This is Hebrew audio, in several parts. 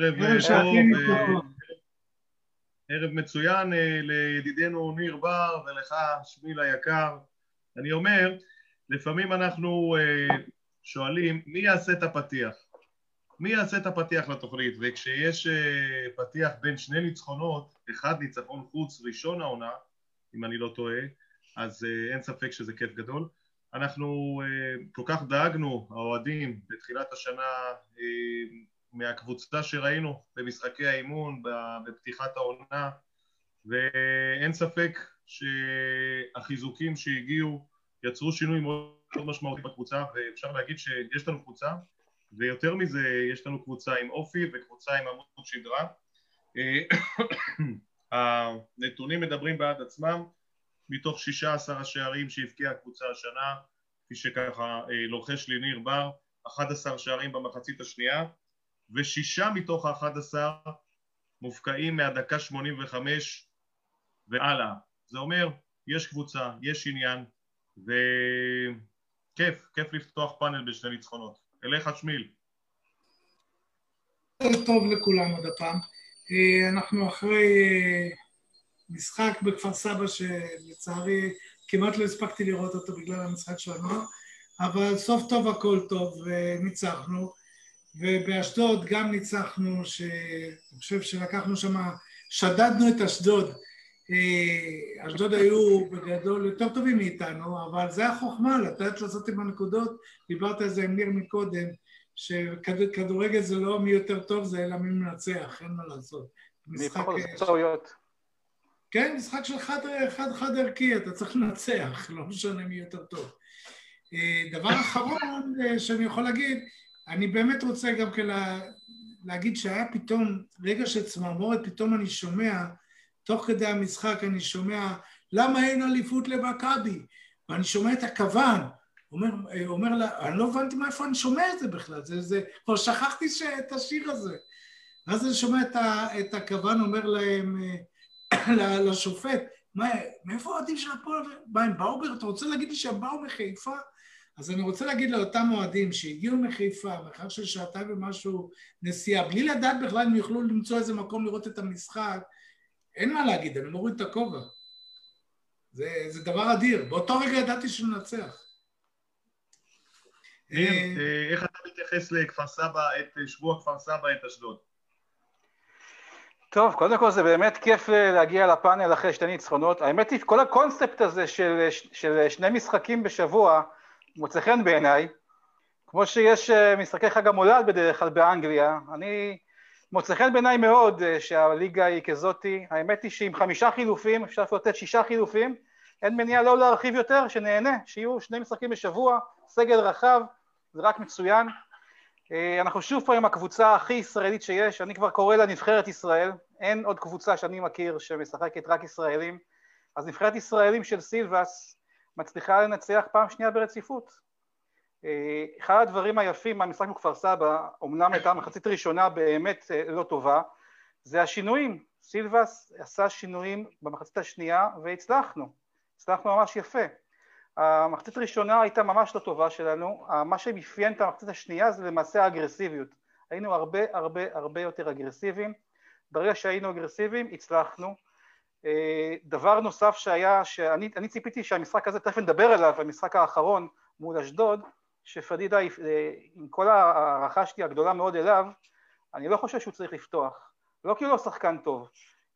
ערב טוב. ערב טוב, ערב מצוין לידידנו ניר בר ולך שמיל היקר. אני אומר, לפעמים אנחנו שואלים מי יעשה את הפתיח? מי יעשה את הפתיח לתוכנית? וכשיש פתיח בין שני ניצחונות, אחד ניצחון חוץ ראשון העונה, אם אני לא טועה, אז אין ספק שזה כיף גדול. אנחנו כל כך דאגנו, האוהדים, בתחילת השנה מהקבוצה שראינו במשחקי האימון, בפתיחת העונה, ואין ספק שהחיזוקים שהגיעו יצרו שינוי מאוד משמעותי בקבוצה, ואפשר להגיד שיש לנו קבוצה, ויותר מזה, יש לנו קבוצה עם אופי וקבוצה עם עמוד שדרה. הנתונים מדברים בעד עצמם, מתוך 16 השערים שהבקיעה הקבוצה השנה, כפי שככה לוחש לי ניר בר, 11 שערים במחצית השנייה, ושישה מתוך ה-11 מופקעים מהדקה 85 והלאה. זה אומר, יש קבוצה, יש עניין, וכיף, כיף לפתוח פאנל בשני ניצחונות. אליך שמיל. טוב לכולם עוד הפעם. אנחנו אחרי משחק בכפר סבא שלצערי כמעט לא הספקתי לראות אותו בגלל המשחק של הנוער, אבל סוף טוב הכל טוב, וניצחנו. ובאשדוד גם ניצחנו, שאני חושב שלקחנו שם, שדדנו את אשדוד. אשדוד היו בגדול יותר טובים מאיתנו, אבל זה החוכמה, לתת לעשות עם הנקודות, דיברת על זה עם ניר מקודם, שכדורגל זה לא מי יותר טוב, זה אלא מי מנצח, אין מה לעשות. משחק... טעויות. כן, משחק של חד, חד, חד ערכי, אתה צריך לנצח, לא משנה מי יותר טוב. דבר אחרון שאני יכול להגיד, אני באמת רוצה גם כן לה, להגיד שהיה פתאום רגע של צמרמורת, פתאום אני שומע, תוך כדי המשחק אני שומע למה אין אליפות למכבי? ואני שומע את הכוון, אומר, אומר לה, אני לא הבנתי מאיפה אני שומע את זה בכלל, זה, זה, כבר שכחתי את השיר הזה. ואז אני שומע את, ה, את הכוון אומר להם, לשופט, מה, מאיפה האוהדים של הפועל? מה, הם באו, אתה רוצה להגיד לי שהם באו מחיפה? אז אני רוצה להגיד לאותם אוהדים שהגיעו מחיפה, מרחק של שעתיים ומשהו נסיעה, בלי לדעת בכלל אם יוכלו למצוא איזה מקום לראות את המשחק, אין מה להגיד, אני מוריד את הכובע. זה, זה דבר אדיר. באותו רגע ידעתי שננצח. ניר, איך אתה מתייחס לכפר סבא, את שבוע כפר סבא, את אשדוד? טוב, קודם כל זה באמת כיף להגיע לפאנל אחרי שתי ניצחונות. האמת היא, כל הקונספט הזה של, של שני משחקים בשבוע מוצא חן בעיניי. כמו שיש משחקי חג המולד בדרך כלל באנגליה, אני מוצא חן בעיניי מאוד שהליגה היא כזאתי. האמת היא שעם חמישה חילופים, אפשר אפילו לתת שישה חילופים, אין מניעה לא להרחיב יותר, שנהנה, שיהיו שני משחקים בשבוע, סגל רחב, זה רק מצוין. אנחנו שוב פה עם הקבוצה הכי ישראלית שיש, אני כבר קורא לה נבחרת ישראל, אין עוד קבוצה שאני מכיר שמשחקת רק ישראלים, אז נבחרת ישראלים של סילבס מצליחה לנצח פעם שנייה ברציפות. אחד הדברים היפים מהמשחק בכפר סבא, אמנם הייתה מחצית ראשונה באמת לא טובה, זה השינויים. סילבס עשה שינויים במחצית השנייה והצלחנו, הצלחנו ממש יפה. המחצית הראשונה הייתה ממש לא טובה שלנו, מה שמאפיין את המחצית השנייה זה למעשה האגרסיביות. היינו הרבה הרבה הרבה יותר אגרסיביים, ברגע שהיינו אגרסיביים הצלחנו. דבר נוסף שהיה, שאני ציפיתי שהמשחק הזה, תכף נדבר עליו, המשחק האחרון מול אשדוד, שפדידה, עם כל ההערכה שלי הגדולה מאוד אליו, אני לא חושב שהוא צריך לפתוח, לא כי הוא לא שחקן טוב,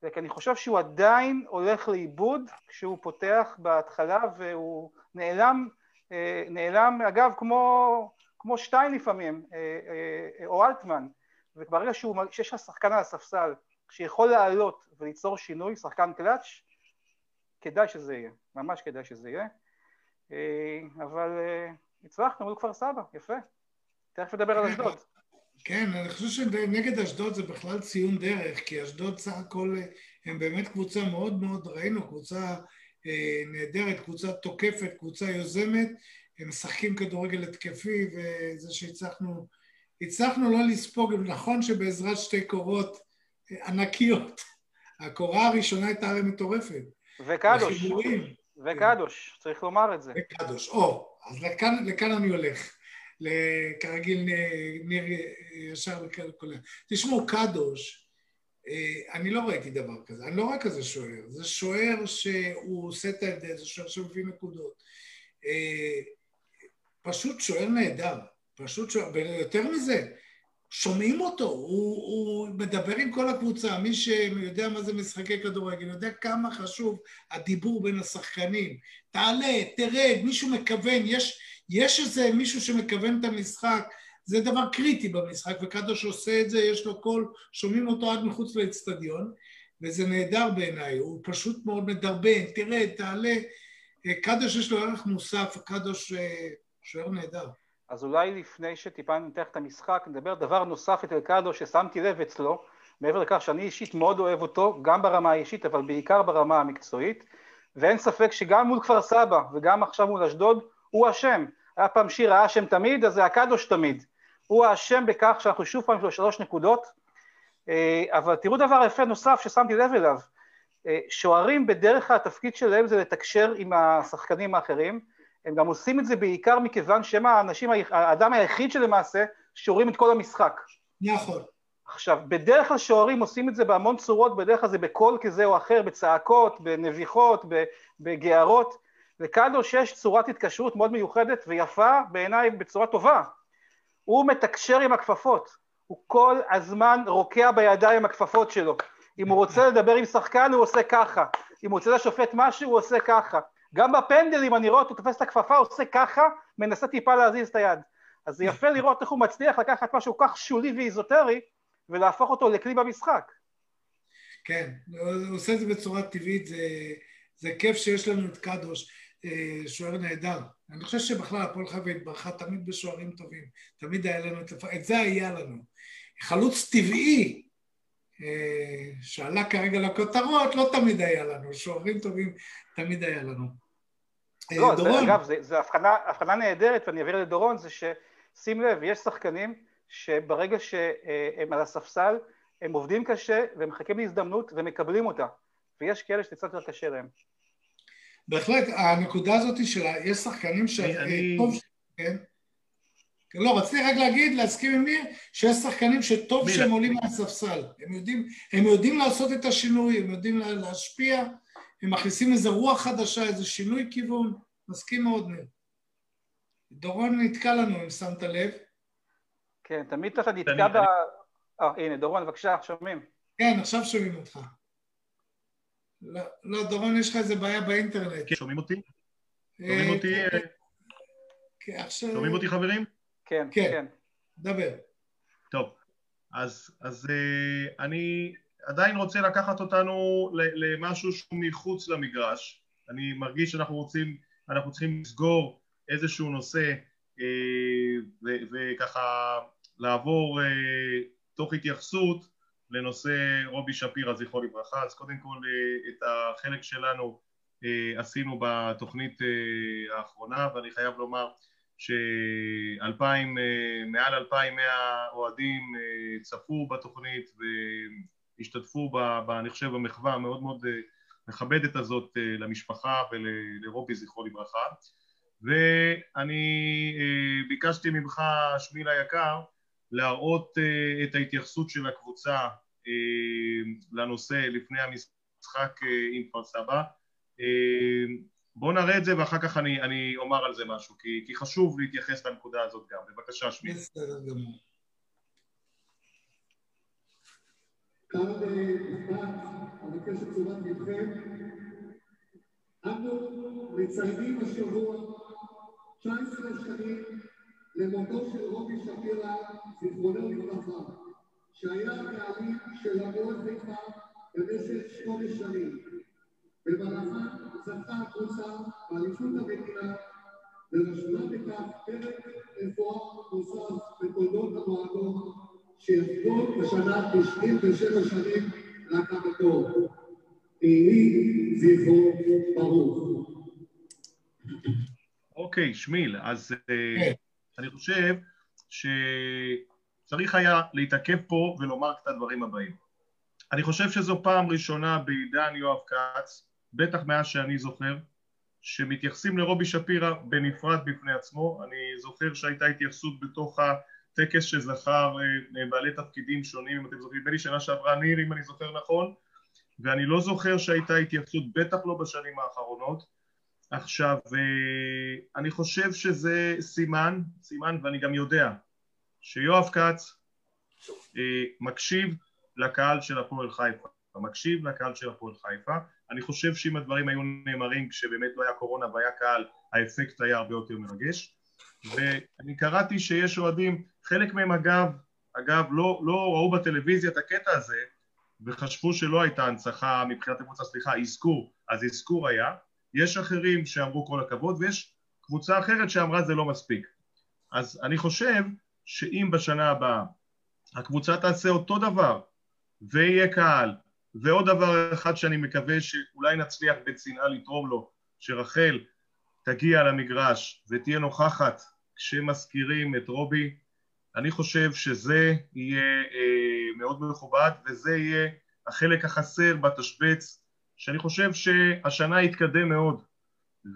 זה כי אני חושב שהוא עדיין הולך לאיבוד כשהוא פותח בהתחלה והוא נעלם, נעלם אגב כמו, כמו שטיין לפעמים, או אלטמן, וברגע שיש שחקן על הספסל שיכול לעלות וליצור שינוי, שחקן קלאץ', כדאי שזה יהיה, ממש כדאי שזה יהיה, אבל הצלחנו מול כפר סבא, יפה, תכף נדבר על אשדוד. כן, אני חושב שנגד אשדוד זה בכלל ציון דרך, כי אשדוד סך הכל הם באמת קבוצה מאוד מאוד, ראינו, קבוצה אה, נהדרת, קבוצה תוקפת, קבוצה יוזמת, הם משחקים כדורגל התקפי, וזה שהצלחנו, הצלחנו לא לספוג, נכון שבעזרת שתי קורות אה, ענקיות, הקורה הראשונה הייתה הרי מטורפת. וקדוש, וקדוש, צריך לומר את זה. וקדוש, או, אז לכאן, לכאן אני הולך. כרגיל ניר ישר וקולע. תשמעו, קדוש, אה, אני לא ראיתי דבר כזה, אני לא רואה כזה שוער, זה שוער שהוא עושה את ההבדל, זה שוער שמביא נקודות. אה, פשוט שוער נהדר, פשוט שוער, ויותר מזה, שומעים אותו, הוא, הוא מדבר עם כל הקבוצה, מי שיודע מה זה משחקי כדורגל, יודע כמה חשוב הדיבור בין השחקנים. תעלה, תרד, מישהו מכוון, יש, יש איזה מישהו שמכוון את המשחק, זה דבר קריטי במשחק, וקדוש עושה את זה, יש לו קול, שומעים אותו עד מחוץ לאצטדיון, וזה נהדר בעיניי, הוא פשוט מאוד מדרבן, תרד, תעלה, קדוש יש לו ערך מוסף, קדוש אה, שוער נהדר. אז אולי לפני שטיפה ננתח את המשחק, נדבר דבר נוסף את אלקדו ששמתי לב אצלו, מעבר לכך שאני אישית מאוד אוהב אותו, גם ברמה האישית, אבל בעיקר ברמה המקצועית, ואין ספק שגם מול כפר סבא וגם עכשיו מול אשדוד, הוא אשם. היה פעם שיר האשם תמיד, אז זה הקדוש תמיד. הוא האשם בכך שאנחנו שוב פעם יש לו שלוש נקודות, אה, אבל תראו דבר יפה נוסף ששמתי לב אליו, אה, שוערים בדרך כלל התפקיד שלהם זה לתקשר עם השחקנים האחרים, הם גם עושים את זה בעיקר מכיוון שהם האנשים, האדם היחיד שלמעשה שורים את כל המשחק. נכון. עכשיו, בדרך כלל שוערים עושים את זה בהמון צורות, בדרך כלל זה בקול כזה או אחר, בצעקות, בנביחות, בגערות. לקדוש יש צורת התקשרות מאוד מיוחדת ויפה בעיניי בצורה טובה. הוא מתקשר עם הכפפות, הוא כל הזמן רוקע בידיים עם הכפפות שלו. אם הוא רוצה לדבר עם שחקן הוא עושה ככה, אם הוא רוצה לשופט משהו הוא עושה ככה. גם בפנדלים אני רואה אותו תופס את הכפפה, עושה ככה, מנסה טיפה להזיז את היד. אז זה יפה לראות איך הוא מצליח לקחת משהו כך שולי ואיזוטרי ולהפוך אותו לכלי במשחק. כן, הוא עושה את זה בצורה טבעית, זה, זה כיף שיש לנו את קדוש, אה, שוער נהדר. אני חושב שבכלל הפועל חיפה התברכה תמיד בשוערים טובים, תמיד היה לנו את, את זה היה לנו. חלוץ טבעי שעלה כרגע לכותרות, לא תמיד היה לנו, שוערים טובים תמיד היה לנו. אה, לא, דורון. זה, אגב, זו הבחנה נהדרת, ואני אעביר לדורון, זה ששים לב, יש שחקנים שברגע שהם על הספסל, הם עובדים קשה ומחכים להזדמנות ומקבלים אותה, ויש כאלה שזה קצת יותר קשה להם. בהחלט, הנקודה הזאת של יש שחקנים ש... אני... טוב, כן? לא, רציתי רק להגיד, להסכים עם ניר, שיש שחקנים שטוב מי שהם עולים מהספסל. הם יודעים, הם יודעים לעשות את השינוי, הם יודעים להשפיע, הם מכניסים איזה רוח חדשה, איזה שינוי כיוון. מסכים מאוד, ניר. דורון נתקע לנו, אם שמת לב. כן, תמיד אתה נתקע ב... אה, הנה, דורון, בבקשה, שומעים. כן, עכשיו שומעים אותך. לא, לא, דורון, יש לך איזה בעיה באינטרנט. כן, שומעים אותי? אה, שומעים אותי? כן? כן, עכשיו... שומעים אותי, חברים? כן, כן. כן. דבר. טוב, אז, אז uh, אני עדיין רוצה לקחת אותנו למשהו שהוא מחוץ למגרש. אני מרגיש שאנחנו רוצים, אנחנו צריכים לסגור איזשהו נושא uh, וככה לעבור uh, תוך התייחסות לנושא רובי שפירא זכרו לברכה. אז קודם כל את החלק שלנו עשינו בתוכנית האחרונה ואני חייב לומר שאלפיים, אה, מעל אלפיים מאה אוהדים אה, צפו בתוכנית והשתתפו, ב, אני חושב, במחווה המאוד מאוד אה, מכבדת הזאת למשפחה ולרובי זכרו לברכה. ואני ביקשתי ממך, שמיל היקר, להראות את ההתייחסות של הקבוצה לנושא לפני המשחק עם כפר סבא בואו נראה את זה ואחר כך אני, אני אומר על זה משהו, כי, כי חשוב להתייחס לנקודה הזאת גם. בבקשה, שמי. בסדר גמור. כאן אבקש את תשומת לבכם. אנו מציינים השבוע 19 שנים למותו של רובי שפירא, זיכרונו לברכה, שהיה הבעלים של המאוד חיפה במשך שמונה שנים. במהלכה זכתה הקבוצה באליפות המדינה ורשמה בכך פרק מפואר נוסף בתולדות המועדון שיחגוג בשנה 97 שנים להקמתו. יהי זכרו ברוך. אוקיי, שמיל, אז אה, אני חושב שצריך היה להתעכב פה ולומר את הדברים הבאים. אני חושב שזו פעם ראשונה בעידן יואב כץ בטח מאז שאני זוכר, שמתייחסים לרובי שפירא בנפרד בפני עצמו, אני זוכר שהייתה התייחסות בתוך הטקס שזכר אה, בעלי תפקידים שונים, אם אתם זוכרים, נדמה לי שנה שעברה ניר אם אני זוכר נכון, ואני לא זוכר שהייתה התייחסות, בטח לא בשנים האחרונות. עכשיו, אה, אני חושב שזה סימן, סימן ואני גם יודע שיואב כץ אה, מקשיב לקהל של הפועל חיפה, מקשיב לקהל של הפועל חיפה, אני חושב שאם הדברים היו נאמרים כשבאמת לא היה קורונה והיה קהל, האפקט היה הרבה יותר מרגש. ואני קראתי שיש אוהדים, חלק מהם אגב, אגב לא, לא ראו בטלוויזיה את הקטע הזה וחשבו שלא הייתה הנצחה מבחינת הקבוצה, סליחה, אזכור, אז אזכור היה, יש אחרים שאמרו כל הכבוד ויש קבוצה אחרת שאמרה זה לא מספיק. אז אני חושב שאם בשנה הבאה הקבוצה תעשה אותו דבר ויהיה קהל ועוד דבר אחד שאני מקווה שאולי נצליח בצנעה לתרום לו שרחל תגיע למגרש ותהיה נוכחת כשמזכירים את רובי אני חושב שזה יהיה אה, מאוד מכובד וזה יהיה החלק החסר בתשבץ שאני חושב שהשנה יתקדם מאוד.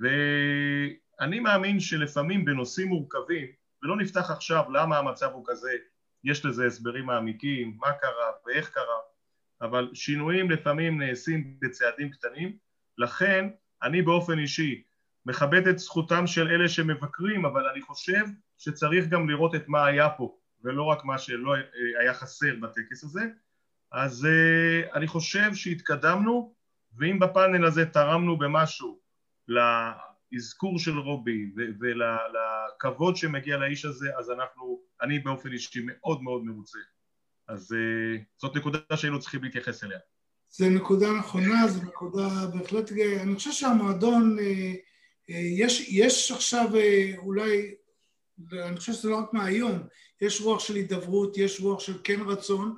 ואני מאמין שלפעמים בנושאים מורכבים ולא נפתח עכשיו למה המצב הוא כזה יש לזה הסברים מעמיקים, מה קרה ואיך קרה, אבל שינויים לפעמים נעשים בצעדים קטנים, לכן אני באופן אישי מכבד את זכותם של אלה שמבקרים, אבל אני חושב שצריך גם לראות את מה היה פה, ולא רק מה שלא היה חסר בטקס הזה, אז uh, אני חושב שהתקדמנו, ואם בפאנל הזה תרמנו במשהו לאזכור של רובי ולכבוד שמגיע לאיש הזה, אז אנחנו, אני באופן אישי מאוד מאוד מרוצה. אז uh, זאת נקודה שהיינו צריכים להתייחס אליה. זו נקודה נכונה, זו נקודה בהחלט, אני חושב שהמועדון, אה, אה, יש, יש עכשיו אולי, אני חושב שזה לא רק מהיום, יש רוח של הידברות, יש רוח של כן רצון,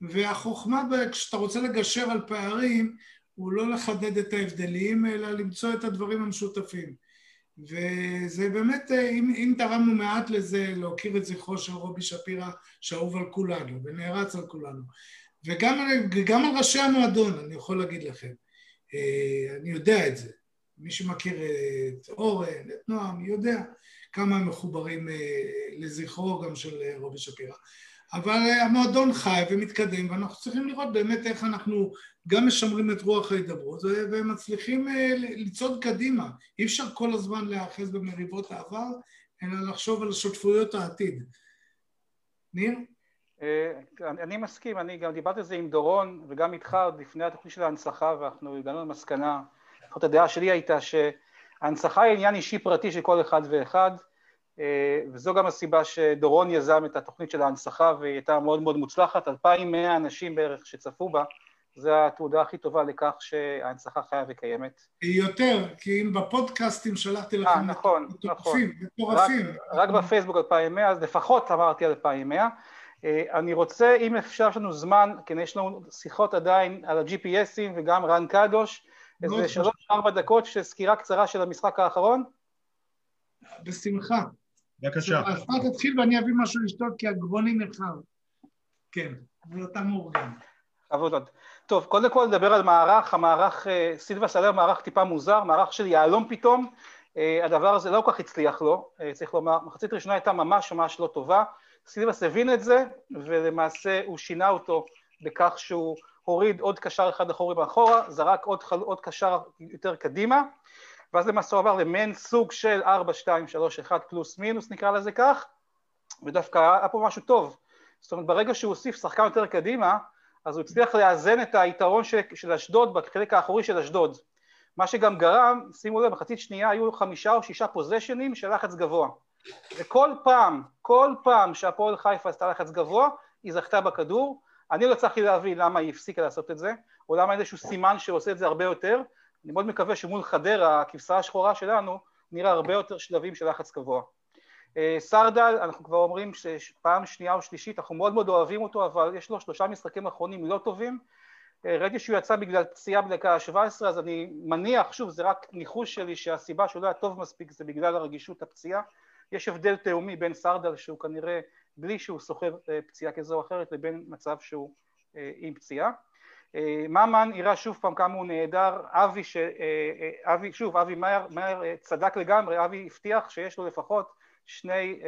והחוכמה כשאתה רוצה לגשר על פערים הוא לא לחדד את ההבדלים, אלא למצוא את הדברים המשותפים. וזה באמת, אם, אם תרמנו מעט לזה, להוקיר את זכרו של רובי שפירא, שאהוב על כולנו ונערץ על כולנו. וגם על ראשי המועדון, אני יכול להגיד לכם. אה, אני יודע את זה. מי שמכיר את אורן, את נועם, יודע כמה הם מחוברים אה, לזכרו גם של רובי שפירא. אבל אה, המועדון חי ומתקדם ואנחנו צריכים לראות באמת איך אנחנו גם משמרים את רוח ההידברות ומצליחים אה, לצעוד קדימה. אי אפשר כל הזמן להיאחז במריבות העבר, אלא לחשוב על שותפויות העתיד. ניר? אה, אני מסכים, אני גם דיברתי על זה עם דורון וגם איתך עוד לפני התוכנית של ההנצחה ואנחנו הגענו למסקנה, לפחות הדעה שלי הייתה שההנצחה היא עניין אישי פרטי של כל אחד ואחד אה, וזו גם הסיבה שדורון יזם את התוכנית של ההנצחה והיא הייתה מאוד מאוד מוצלחת, 2,100 אנשים בערך שצפו בה, זו התעודה הכי טובה לכך שההנצחה חיה וקיימת. יותר, כי אם בפודקאסטים שלחתי לכם... אה, נכון, נכון. מטורפים. רק, רק בפייסבוק 2,100, אז לפחות אמרתי 2,100. אה, אני רוצה, אם אפשר, יש לנו זמן, כן, יש לנו שיחות עדיין על ה-GPSים וגם רן קדוש, איזה שלוש-ארבע דקות של סקירה קצרה של המשחק האחרון. בשמחה. בבקשה. אז אתה תתחיל ואני אביא משהו לשתות כי הגרוני נחר. כן, ואתה מאורגן. עבודות. טוב, קודם כל נדבר על מערך, המערך, אה, סילבס עלה מערך טיפה מוזר, מערך של יהלום פתאום, אה, הדבר הזה לא כל כך הצליח לו, אה, צריך לומר, מחצית ראשונה הייתה ממש ממש לא טובה, סילבס הבין את זה, ולמעשה הוא שינה אותו בכך שהוא הוריד עוד קשר אחד אחורי מאחורה, זרק עוד, עוד קשר יותר קדימה, ואז למעשה הוא עבר למעין סוג של 4, 2, 3, 1 פלוס מינוס נקרא לזה כך, ודווקא היה פה משהו טוב. זאת אומרת ברגע שהוא הוסיף שחקן יותר קדימה, אז הוא הצליח לאזן את היתרון של, של אשדוד בחלק האחורי של אשדוד. מה שגם גרם, שימו לב, מחצית שנייה היו חמישה או שישה פוזיישנים של לחץ גבוה. וכל פעם, כל פעם שהפועל חיפה עשתה לחץ גבוה, היא זכתה בכדור. אני לא הצלחתי להבין למה היא הפסיקה לעשות את זה, או למה איזשהו סימן שעושה את זה הרבה יותר, אני מאוד מקווה שמול חדרה, הכבשה השחורה שלנו, נראה הרבה יותר שלבים של לחץ גבוה. אה, סרדל, אנחנו כבר אומרים שפעם שנייה או שלישית, אנחנו מאוד מאוד אוהבים אותו, אבל יש לו שלושה משחקים אחרונים לא טובים. אה, ראיתי שהוא יצא בגלל פציעה בדקה ה-17, אז אני מניח, שוב, זה רק ניחוש שלי, שהסיבה שהוא לא היה טוב מספיק זה בגלל הרגישות הפציעה. יש הבדל תאומי בין סרדל, שהוא כנראה בלי שהוא סוחב אה, פציעה כזו או אחרת, לבין מצב שהוא עם פציעה. ממן יראה שוב פעם כמה הוא נהדר, אבי, ש... אבי שוב, אבי מאיר צדק לגמרי, אבי הבטיח שיש לו לפחות שני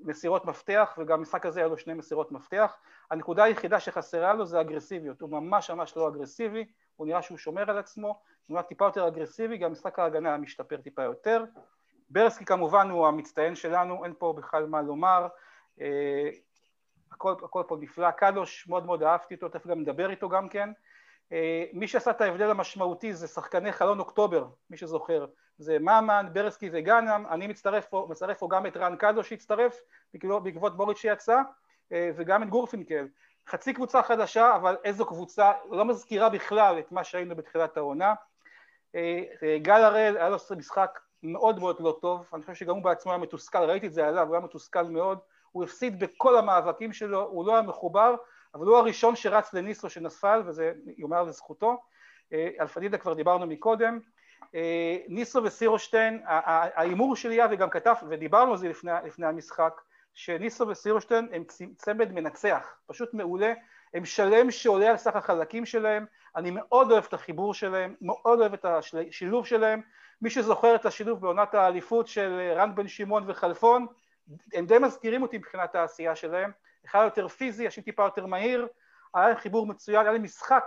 מסירות מפתח וגם במשחק הזה היה לו שני מסירות מפתח. הנקודה היחידה שחסרה לו זה אגרסיביות, הוא ממש ממש לא אגרסיבי, הוא נראה שהוא שומר על עצמו, הוא נראה טיפה יותר אגרסיבי, גם משחק ההגנה משתפר טיפה יותר. ברסקי כמובן הוא המצטיין שלנו, אין פה בכלל מה לומר, אה, הכל, הכל פה נפלא, קדוש מאוד מאוד אהבתי אותו, תכף גם נדבר איתו גם כן. אה, מי שעשה את ההבדל המשמעותי זה שחקני חלון אוקטובר, מי שזוכר, זה ממן, ברסקי וגאנם, אני מצטרף פה, מצטרף פה גם את רן קדוש שהצטרף בעקבות בוריץ' שיצא, אה, וגם את גורפינקל. חצי קבוצה חדשה, אבל איזו קבוצה, לא מזכירה בכלל את מה שהיינו בתחילת העונה. אה, אה, גל הראל היה לו משחק מאוד מאוד לא טוב, אני חושב שגם הוא בעצמו היה מתוסכל, ראיתי את זה עליו, הוא היה מתוסכל מאוד, הוא הפסיד בכל המאבקים שלו, הוא לא היה מחובר, אבל הוא הראשון שרץ לניסו שנפל, וזה יאמר לזכותו. על פדידה כבר דיברנו מקודם. ניסו וסירושטיין, ההימור שלי היה, וגם כתב, ודיברנו על זה לפני, לפני המשחק, שניסו וסירושטיין הם צמד מנצח, פשוט מעולה, הם שלם שעולה על סך החלקים שלהם, אני מאוד אוהב את החיבור שלהם, מאוד אוהב את השילוב שלהם, מי שזוכר את השילוב בעונת האליפות של רן בן שמעון וחלפון, הם די מזכירים אותי מבחינת העשייה שלהם, אחד יותר פיזי, השני טיפה יותר מהיר, היה להם חיבור מצוין, היה להם משחק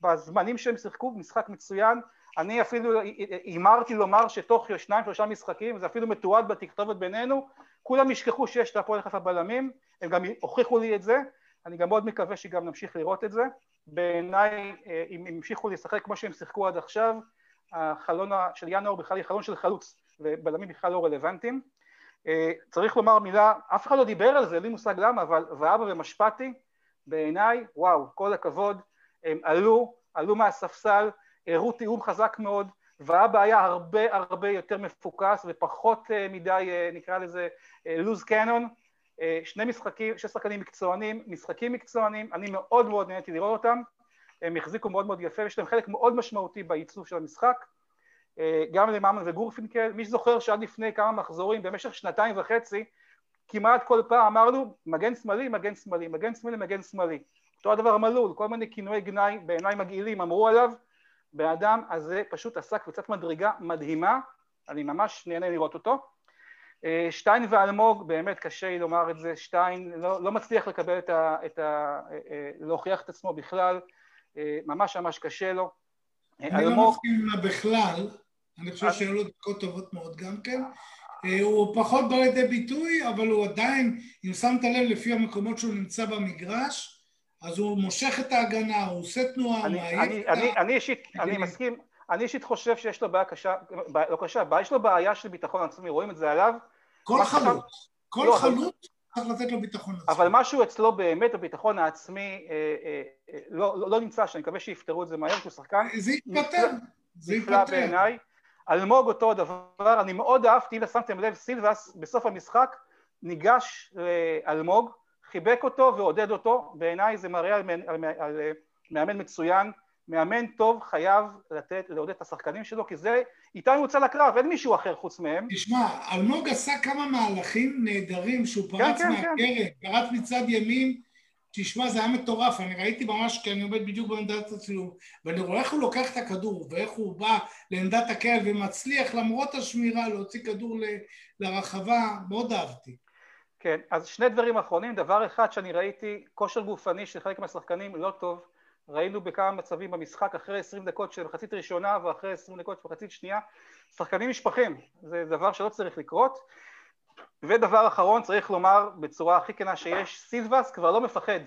בזמנים שהם שיחקו, משחק מצוין, אני אפילו הימרתי לומר שתוך שניים שלושה משחקים, זה אפילו מתועד בתכתובת בינינו, כולם ישכחו שיש להפועל חיפה בלמים, הם גם הוכיחו לי את זה, אני גם מאוד מקווה שגם נמשיך לראות את זה. בעיניי, אה, אם הם ימשיכו לשחק כמו שהם שיחקו עד עכשיו, החלון של ינואר בכלל יהיה חלון של חלוץ, ובלמים בכלל לא רלוונטיים. אה, צריך לומר מילה, אף אחד לא דיבר על זה, אין לי מושג למה, אבל ואבא ומשפטי, בעיניי, וואו, כל הכבוד, הם עלו, עלו מהספסל, הראו תיאום חזק מאוד, ואבא היה הרבה הרבה יותר מפוקס ופחות אה, מדי אה, נקרא לזה לוז קנון, אה, שני משחקים, שני שחקנים מקצוענים, משחקים מקצוענים, אני מאוד מאוד נהניתי לראות אותם, הם החזיקו מאוד מאוד יפה, יש להם חלק מאוד משמעותי בעיצוב של המשחק, גם לממן וגורפינקל, מי שזוכר שעד לפני כמה מחזורים במשך שנתיים וחצי כמעט כל פעם אמרנו מגן שמאלי, מגן שמאלי, מגן שמאלי, מגן שמאלי, אותו הדבר מלול, כל מיני כינויי גנאי בעיניי מגעילים אמרו עליו בן אדם הזה פשוט עשה קבוצת מדרגה מדהימה, אני ממש נהנה לראות אותו. אה, שטיין ואלמוג, באמת קשה לי לומר את זה, שטיין לא, לא מצליח לקבל את ה... את ה אה, אה, להוכיח את עצמו בכלל, ממש ממש קשה לו. אני אלמוג... לא מסכים לה בכלל, אני חושב שהיו לו דקות טובות מאוד גם כן. הוא פחות בא לידי ביטוי, אבל הוא עדיין, אם שמת לב לפי המקומות שהוא נמצא במגרש, אז הוא מושך את ההגנה, הוא עושה תנועה, אני, הוא מעיף את ה... אני אישית, אני מסכים, אני אישית חושב שיש לו בעיה קשה, לא קשה, יש לו בעיה של ביטחון עצמי, רואים את זה עליו. כל חלוץ, כל לא, חלוץ צריך לתת לו ביטחון עצמי. אבל משהו אצלו באמת, הביטחון העצמי, אה, אה, אה, לא, לא, לא נמצא, שאני מקווה שיפתרו את זה מהר, שהוא שחקן. זה יתפטר, זה יתפטר. בעיניי. אלמוג אותו הדבר, אני מאוד אהבתי, אם שמתם לב, סילבס בסוף המשחק ניגש לאלמוג, חיבק אותו ועודד אותו, בעיניי זה מראה על, על, על, על מאמן מצוין, מאמן טוב חייב לתת, לעודד את השחקנים שלו, כי זה, איתם הוא יוצא לקרב, אין מישהו אחר חוץ מהם. תשמע, אלמוג עשה כמה מהלכים נהדרים שהוא כן, פרץ כן, כן, מהקרן, כן. פרץ מצד ימין, תשמע, זה היה מטורף, אני ראיתי ממש, כי אני עומד בדיוק בעמדת הצילום, ואני רואה איך הוא לוקח את הכדור, ואיך הוא בא לעמדת הקרן ומצליח למרות השמירה להוציא כדור ל, לרחבה, מאוד אהבתי. כן, אז שני דברים אחרונים, דבר אחד שאני ראיתי, כושר גופני של חלק מהשחקנים לא טוב, ראינו בכמה מצבים במשחק אחרי 20 דקות של מחצית ראשונה ואחרי 20 דקות של מחצית שנייה, שחקנים נשפכים, זה דבר שלא צריך לקרות. ודבר אחרון, צריך לומר בצורה הכי כנה שיש, סילבס כבר לא מפחד,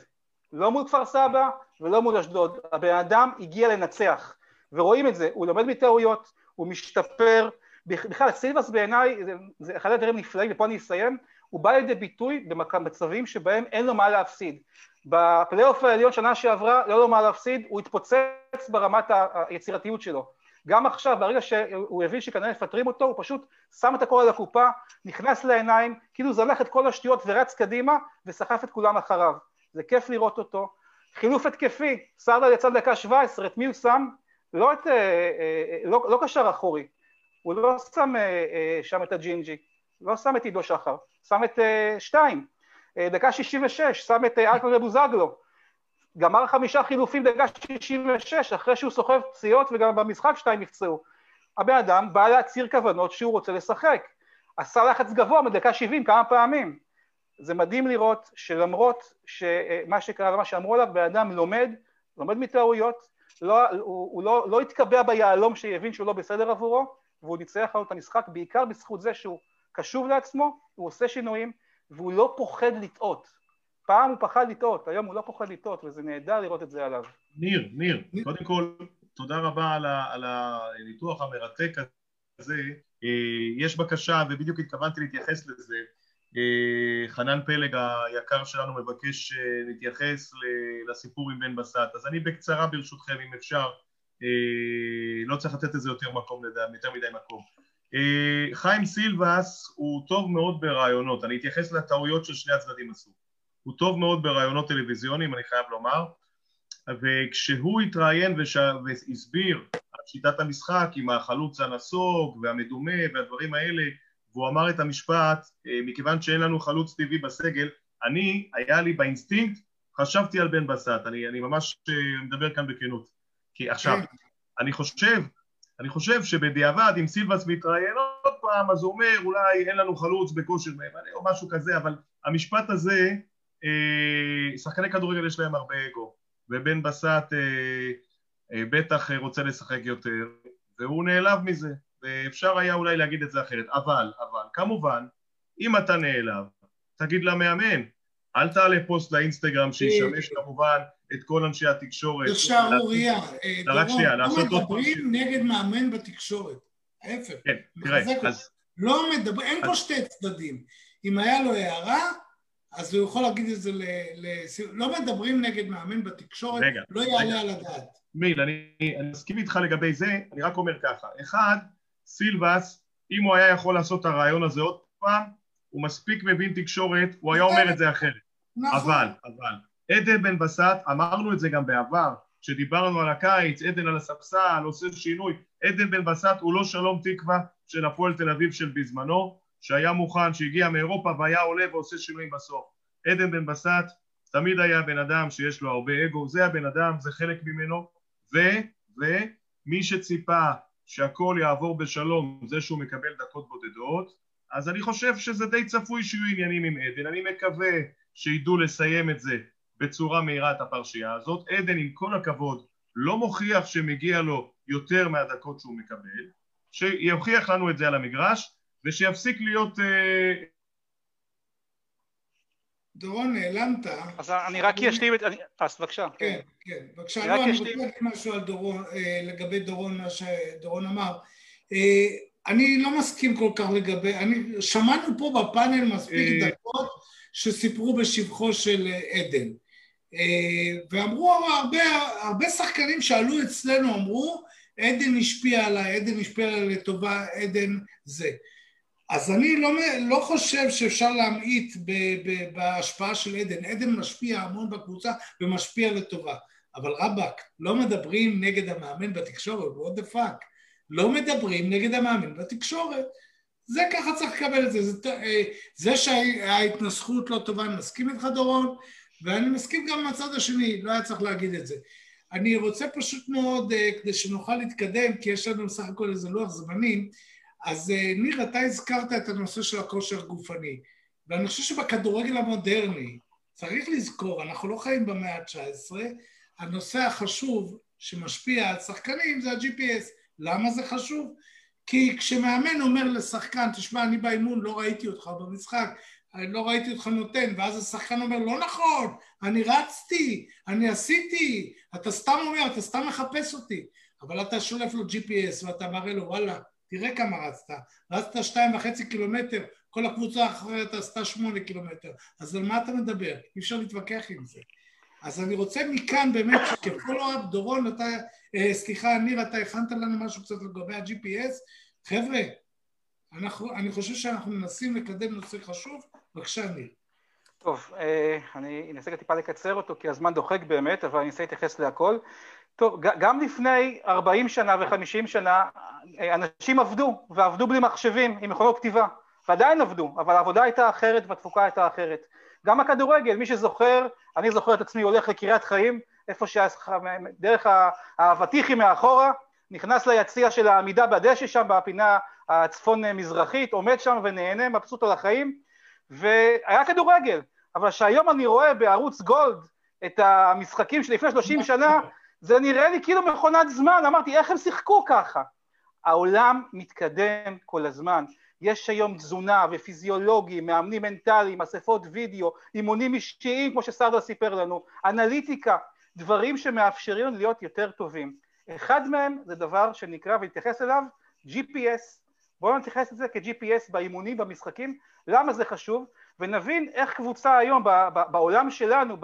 לא מול כפר סבא ולא מול אשדוד, הבן אדם הגיע לנצח, ורואים את זה, הוא לומד מטעויות, הוא משתפר, בכלל סילבס בעיניי זה, זה אחד הדברים נפלאים, ופה אני אסיים, הוא בא לידי ביטוי במצבים שבהם אין לו מה להפסיד. בפלייאוף העליון שנה שעברה, לא לו מה להפסיד, הוא התפוצץ ברמת היצירתיות שלו. גם עכשיו, ברגע שהוא הבין שכנראה מפטרים אותו, הוא פשוט שם את הכל על הקופה, נכנס לעיניים, כאילו זנח את כל השטויות ורץ קדימה, וסחף את כולם אחריו. זה כיף לראות אותו. חילוף התקפי, סרדל יצא דקה 17, את מי הוא שם? לא, את, אה, אה, לא, לא קשר אחורי, הוא לא שם אה, שם את הג'ינג'י, לא שם את עידו שחר, שם את שתיים. דקה 66, שם את אלכון ובוזגלו. גמר חמישה חילופים דקה 66, אחרי שהוא סוחב פציעות וגם במשחק שתיים נפצעו. הבן אדם בא להצהיר כוונות שהוא רוצה לשחק. עשה לחץ גבוה מדקה 70 כמה פעמים. זה מדהים לראות שלמרות מה שקרה ומה שאמרו עליו, בן אדם לומד, לומד מטעויות, לא, הוא, הוא לא, לא התקבע ביהלום שהבין שהוא לא בסדר עבורו, והוא ניצח לנו את המשחק בעיקר בזכות זה שהוא קשוב לעצמו, הוא עושה שינויים, והוא לא פוחד לטעות. פעם הוא פחד לטעות, היום הוא לא פוחד לטעות, וזה נהדר לראות את זה עליו. ניר, ניר, קודם כל, תודה רבה על, ה, על הניתוח המרתק הזה. אה, יש בקשה, ובדיוק התכוונתי להתייחס לזה, אה, חנן פלג היקר שלנו מבקש אה, להתייחס לסיפור עם בן בסט, אז אני בקצרה ברשותכם אם אפשר, לא צריך לתת לזה יותר מקום לדעת, יותר מדי מקום. חיים סילבס הוא טוב מאוד ברעיונות, אני אתייחס לטעויות ששני הצדדים עשו. הוא טוב מאוד ברעיונות טלוויזיוניים, אני חייב לומר, וכשהוא התראיין וש... והסביר על שיטת המשחק עם החלוץ הנסוג והמדומה והדברים האלה, והוא אמר את המשפט, אה, מכיוון שאין לנו חלוץ טבעי בסגל, אני, היה לי באינסטינקט, חשבתי על בן בסט, אני, אני ממש אה, מדבר כאן בכנות. כי עכשיו, כן. אני חושב, אני חושב שבדיעבד, אם סילבס מתראיין עוד פעם, אז הוא אומר, אולי אין לנו חלוץ בכושר או משהו כזה, אבל המשפט הזה, אה, שחקני כדורגל יש להם הרבה אגו, ובן בסט אה, אה, בטח רוצה לשחק יותר, והוא נעלב מזה, ואפשר היה אולי להגיד את זה אחרת, אבל, אבל, כמובן, אם אתה נעלב, תגיד למאמן, אל תעלה פוסט לאינסטגרם שישמש כמובן את כל אנשי התקשורת. זה שערורייה. רק שנייה, לעשות עוד... לא מדברים נגד מאמן בתקשורת, ההפך. כן, תראה, אז... לא מדבר, אין פה שתי צדדים. אם היה לו הערה, אז הוא יכול להגיד את זה ל... לא מדברים נגד מאמן בתקשורת, לא יעלה על הדעת. מיל, אני מסכים איתך לגבי זה, אני רק אומר ככה. אחד, סילבס, אם הוא היה יכול לעשות את הרעיון הזה עוד פעם, הוא מספיק מבין תקשורת, הוא היה אומר את זה אחרת. נכון. אבל, אבל, עדן בן בסט, אמרנו את זה גם בעבר, כשדיברנו על הקיץ, עדן על הספסל, עושה שינוי, עדן בן בסט הוא לא שלום תקווה של הפועל תל אביב של בזמנו, שהיה מוכן, שהגיע מאירופה והיה עולה ועושה שינויים בסוף. עדן בן בסט תמיד היה בן אדם שיש לו הרבה אגו, זה הבן אדם, זה חלק ממנו, ו, ומי שציפה שהכל יעבור בשלום, זה שהוא מקבל דקות בודדות, אז אני חושב שזה די צפוי שיהיו עניינים עם עדן, אני מקווה שידעו לסיים את זה בצורה מהירה את הפרשייה הזאת. עדן עם כל הכבוד לא מוכיח שמגיע לו יותר מהדקות שהוא מקבל, שיוכיח לנו את זה על המגרש ושיפסיק להיות... אה... דורון, נעלמת. אז אני רק אשלים את... אז בבקשה. כן, כן, בבקשה. לא, אני רוצה להגיד משהו על דורון, אה, לגבי דורון, מה שדורון אמר. אה, אני לא מסכים כל כך לגבי... אני... שמענו פה בפאנל מספיק דקות שסיפרו בשבחו של עדן. ואמרו הרבה, הרבה שחקנים שעלו אצלנו אמרו עדן השפיע עליי, עדן השפיע עליי לטובה, עדן זה. אז אני לא, לא חושב שאפשר להמעיט בהשפעה של עדן. עדן משפיע המון בקבוצה ומשפיע לטובה. אבל רבאק, לא מדברים נגד המאמן בתקשורת, what the fuck. לא מדברים נגד המאמן בתקשורת. זה ככה צריך לקבל את זה. זה, אה, זה שההתנסחות לא טובה, אני מסכים איתך דורון, ואני מסכים גם מהצד השני, לא היה צריך להגיד את זה. אני רוצה פשוט מאוד, אה, כדי שנוכל להתקדם, כי יש לנו בסך הכל איזה לוח זמנים, אז אה, ניר, אתה הזכרת את הנושא של הכושר הגופני, ואני חושב שבכדורגל המודרני, צריך לזכור, אנחנו לא חיים במאה ה-19, הנושא החשוב שמשפיע על שחקנים זה ה-GPS. למה זה חשוב? כי כשמאמן אומר לשחקן, תשמע, אני באימון לא ראיתי אותך במשחק, לא ראיתי אותך נותן, ואז השחקן אומר, לא נכון, אני רצתי, אני עשיתי, אתה סתם אומר, אתה סתם מחפש אותי, אבל אתה שולף לו GPS ואתה מראה לו, וואלה, תראה כמה רצת, רצת שתיים וחצי קילומטר, כל הקבוצה האחרת עשתה שמונה קילומטר, אז על מה אתה מדבר? אי אפשר להתווכח עם זה. אז אני רוצה מכאן באמת, כפולו-אפ, דורון, אתה, אה, סליחה, ניר, אתה הכנת לנו משהו קצת לגבי ה-GPS? חבר'ה, אנחנו, אני חושב שאנחנו מנסים לקדם נושא חשוב, בבקשה, ניר. טוב, אה, אני אנסה טיפה לקצר אותו, כי הזמן דוחק באמת, אבל אני אנסה להתייחס להכל. טוב, גם לפני 40 שנה ו-50 שנה, אה, אנשים עבדו, ועבדו בלי מחשבים, עם מכונות כתיבה, ועדיין עבדו, אבל העבודה הייתה אחרת והתפוקה הייתה אחרת. גם הכדורגל, מי שזוכר, אני זוכר את עצמי הולך לקריית חיים, איפה שדרך האבטיחים מאחורה, נכנס ליציע של העמידה בדשא שם בפינה הצפון מזרחית, עומד שם ונהנה, מבסוט על החיים, והיה כדורגל, אבל שהיום אני רואה בערוץ גולד את המשחקים שלפני 30 שנה, זה נראה לי כאילו מכונת זמן, אמרתי איך הם שיחקו ככה? העולם מתקדם כל הזמן, יש היום תזונה ופיזיולוגים, מאמנים מנטליים, אספות וידאו, אימונים אישיים כמו שסרדה סיפר לנו, אנליטיקה, דברים שמאפשרים להיות יותר טובים. אחד מהם זה דבר שנקרא ונתייחס אליו GPS, בואו נתייחס לזה כ-GPS באימונים, במשחקים, למה זה חשוב, ונבין איך קבוצה היום בעולם שלנו,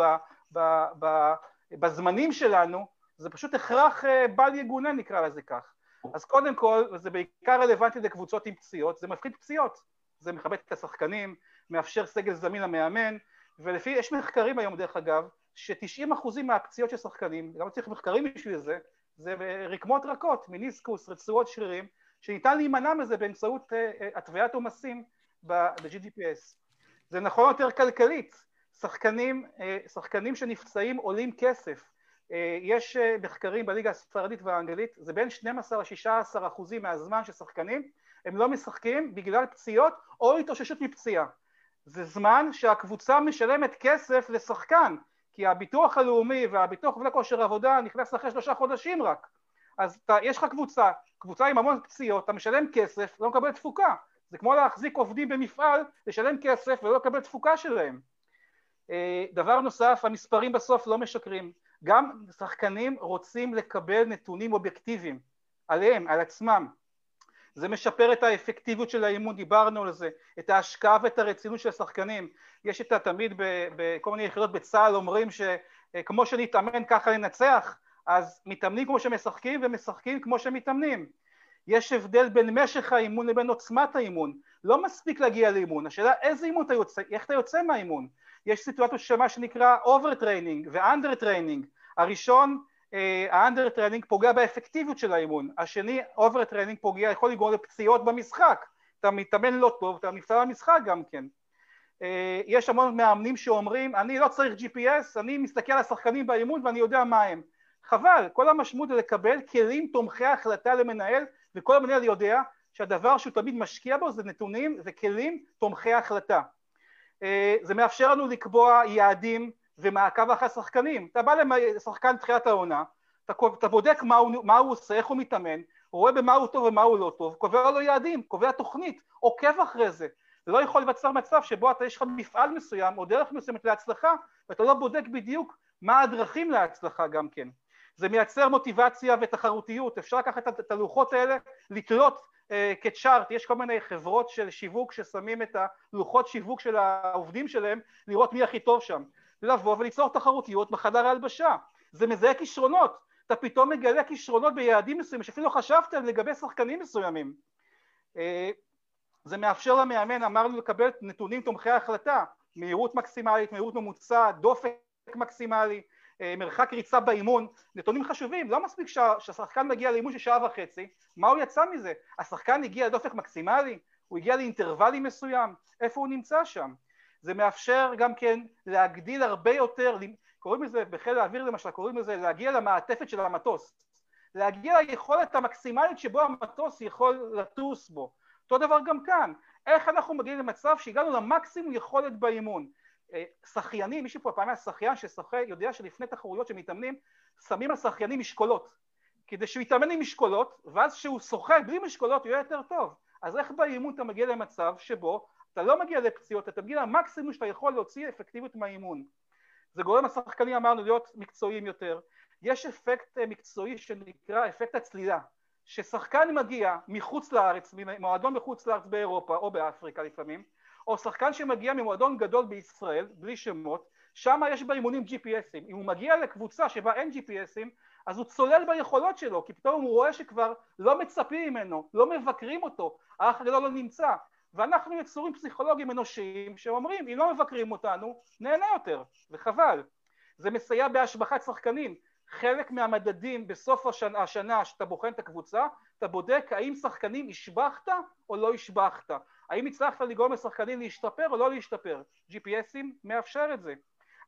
בזמנים שלנו, זה פשוט הכרח אה, בל יגונה נקרא לזה כך. אז קודם כל, וזה בעיקר רלוונטי לקבוצות עם פציעות, זה מפחית פציעות, זה מכבד את השחקנים, מאפשר סגל זמין למאמן, ולפי, יש מחקרים היום דרך אגב, ש-90% מהפציעות של שחקנים, גם צריך מחקרים בשביל זה, זה רקמות רכות, מיניסקוס, רצועות שרירים, שניתן להימנע מזה באמצעות אה, אה, התוויית עומסים ב-GDPS. זה נכון יותר כלכלית, שחקנים, אה, שחקנים שנפצעים עולים כסף. יש מחקרים בליגה הספרדית והאנגלית, זה בין 12 ל-16 אחוזים מהזמן של שחקנים, הם לא משחקים בגלל פציעות או התאוששות מפציעה. זה זמן שהקבוצה משלמת כסף לשחקן, כי הביטוח הלאומי והביטוח לכושר עבודה נכנס אחרי שלושה חודשים רק. אז אתה, יש לך קבוצה, קבוצה עם המון פציעות, אתה משלם כסף, לא מקבל תפוקה. זה כמו להחזיק עובדים במפעל, לשלם כסף ולא לקבל תפוקה שלהם. אה, דבר נוסף, המספרים בסוף לא משקרים. גם שחקנים רוצים לקבל נתונים אובייקטיביים עליהם, על עצמם. זה משפר את האפקטיביות של האימון, דיברנו על זה, את ההשקעה ואת הרצינות של השחקנים. יש את התמיד בכל מיני יחידות בצה"ל אומרים שכמו שנתאמן ככה לנצח, אז מתאמנים כמו שמשחקים ומשחקים כמו שמתאמנים. יש הבדל בין משך האימון לבין עוצמת האימון. לא מספיק להגיע לאימון, השאלה איזה אימון אתה יוצא, איך אתה יוצא מהאימון. יש סיטואציה של מה שנקרא overtraining ו undertraining. הראשון, ה undertraining פוגע באפקטיביות של האימון. השני, overtraining פוגע, יכול לגרום לפציעות במשחק. אתה מתאמן לא טוב, אתה נפצע במשחק גם כן. אה, יש המון מאמנים שאומרים, אני לא צריך GPS, אני מסתכל על השחקנים באימון ואני יודע מה הם. חבל, כל המשמעות זה לקבל כלים תומכי החלטה למנהל, וכל המנהל יודע שהדבר שהוא תמיד משקיע בו זה נתונים וכלים תומכי החלטה. אה, זה מאפשר לנו לקבוע יעדים ומעקב אחרי השחקנים. אתה בא לשחקן תחילת העונה, אתה, אתה בודק מה הוא, מה הוא עושה, איך הוא מתאמן, רואה במה הוא טוב ומה הוא לא טוב, קובע לו יעדים, קובע תוכנית, עוקב אחרי זה. זה לא יכול לבצר מצב שבו אתה יש לך מפעל מסוים או דרך מסוימת להצלחה ואתה לא בודק בדיוק מה הדרכים להצלחה גם כן. זה מייצר מוטיבציה ותחרותיות, אפשר לקחת את הלוחות האלה, לתלות כצ'ארט, יש כל מיני חברות של שיווק ששמים את הלוחות שיווק של העובדים שלהם, לראות מי הכי טוב שם, לבוא וליצור תחרותיות בחדר ההלבשה, זה מזהה כישרונות, אתה פתאום מגלה כישרונות ביעדים מסוימים שאפילו לא חשבת לגבי שחקנים מסוימים. אה, זה מאפשר למאמן, אמרנו, לקבל נתונים תומכי החלטה, מהירות מקסימלית, מהירות ממוצעת, דופק מקסימלי, אה, מרחק ריצה באימון, נתונים חשובים, לא מספיק שהשחקן מגיע לאימון של שעה וחצי, מה הוא יצא מזה? השחקן הגיע לדופק מקסימלי? הוא הגיע לאינטרוולים מסוים? איפה הוא נמצא שם? זה מאפשר גם כן להגדיל הרבה יותר, קוראים לזה בחיל האוויר למשל, קוראים לזה להגיע למעטפת של המטוס, להגיע ליכולת המקסימלית שבו המטוס יכול לטוס בו. אותו דבר גם כאן, איך אנחנו מגיעים למצב שהגענו למקסימום יכולת באימון. אה, שחיינים, מישהו פה פעם היה שחיין ששוחה, יודע שלפני תחרויות שמתאמנים, שמים על שחיינים משקולות. כדי שהוא יתאמן עם משקולות, ואז כשהוא שוחה בלי משקולות הוא יהיה יותר טוב. אז איך באימון אתה מגיע למצב שבו אתה לא מגיע לפציעות, אתה מגיע למקסימום שאתה יכול להוציא אפקטיביות מהאימון. זה גורם לשחקנים אמרנו להיות מקצועיים יותר. יש אפקט אה, מקצועי שנקרא אפקט הצלילה. ששחקן מגיע מחוץ לארץ, ממועדון מחוץ לארץ באירופה או באפריקה לפעמים, או שחקן שמגיע ממועדון גדול בישראל, בלי שמות, שם יש באימונים GPSים. אם הוא מגיע לקבוצה שבה אין GPSים, אז הוא צולל ביכולות שלו, כי פתאום הוא רואה שכבר לא מצפים ממנו, לא מבקרים אותו, האח הגדול לא נמצא. ואנחנו יצורים פסיכולוגיים אנושיים שאומרים, אם לא מבקרים אותנו, נהנה יותר, וחבל. זה מסייע בהשבחת שחקנים. חלק מהמדדים בסוף השנה, השנה שאתה בוחן את הקבוצה, אתה בודק האם שחקנים השבחת או לא השבחת. האם הצלחת לגרום לשחקנים להשתפר או לא להשתפר? GPSים מאפשר את זה.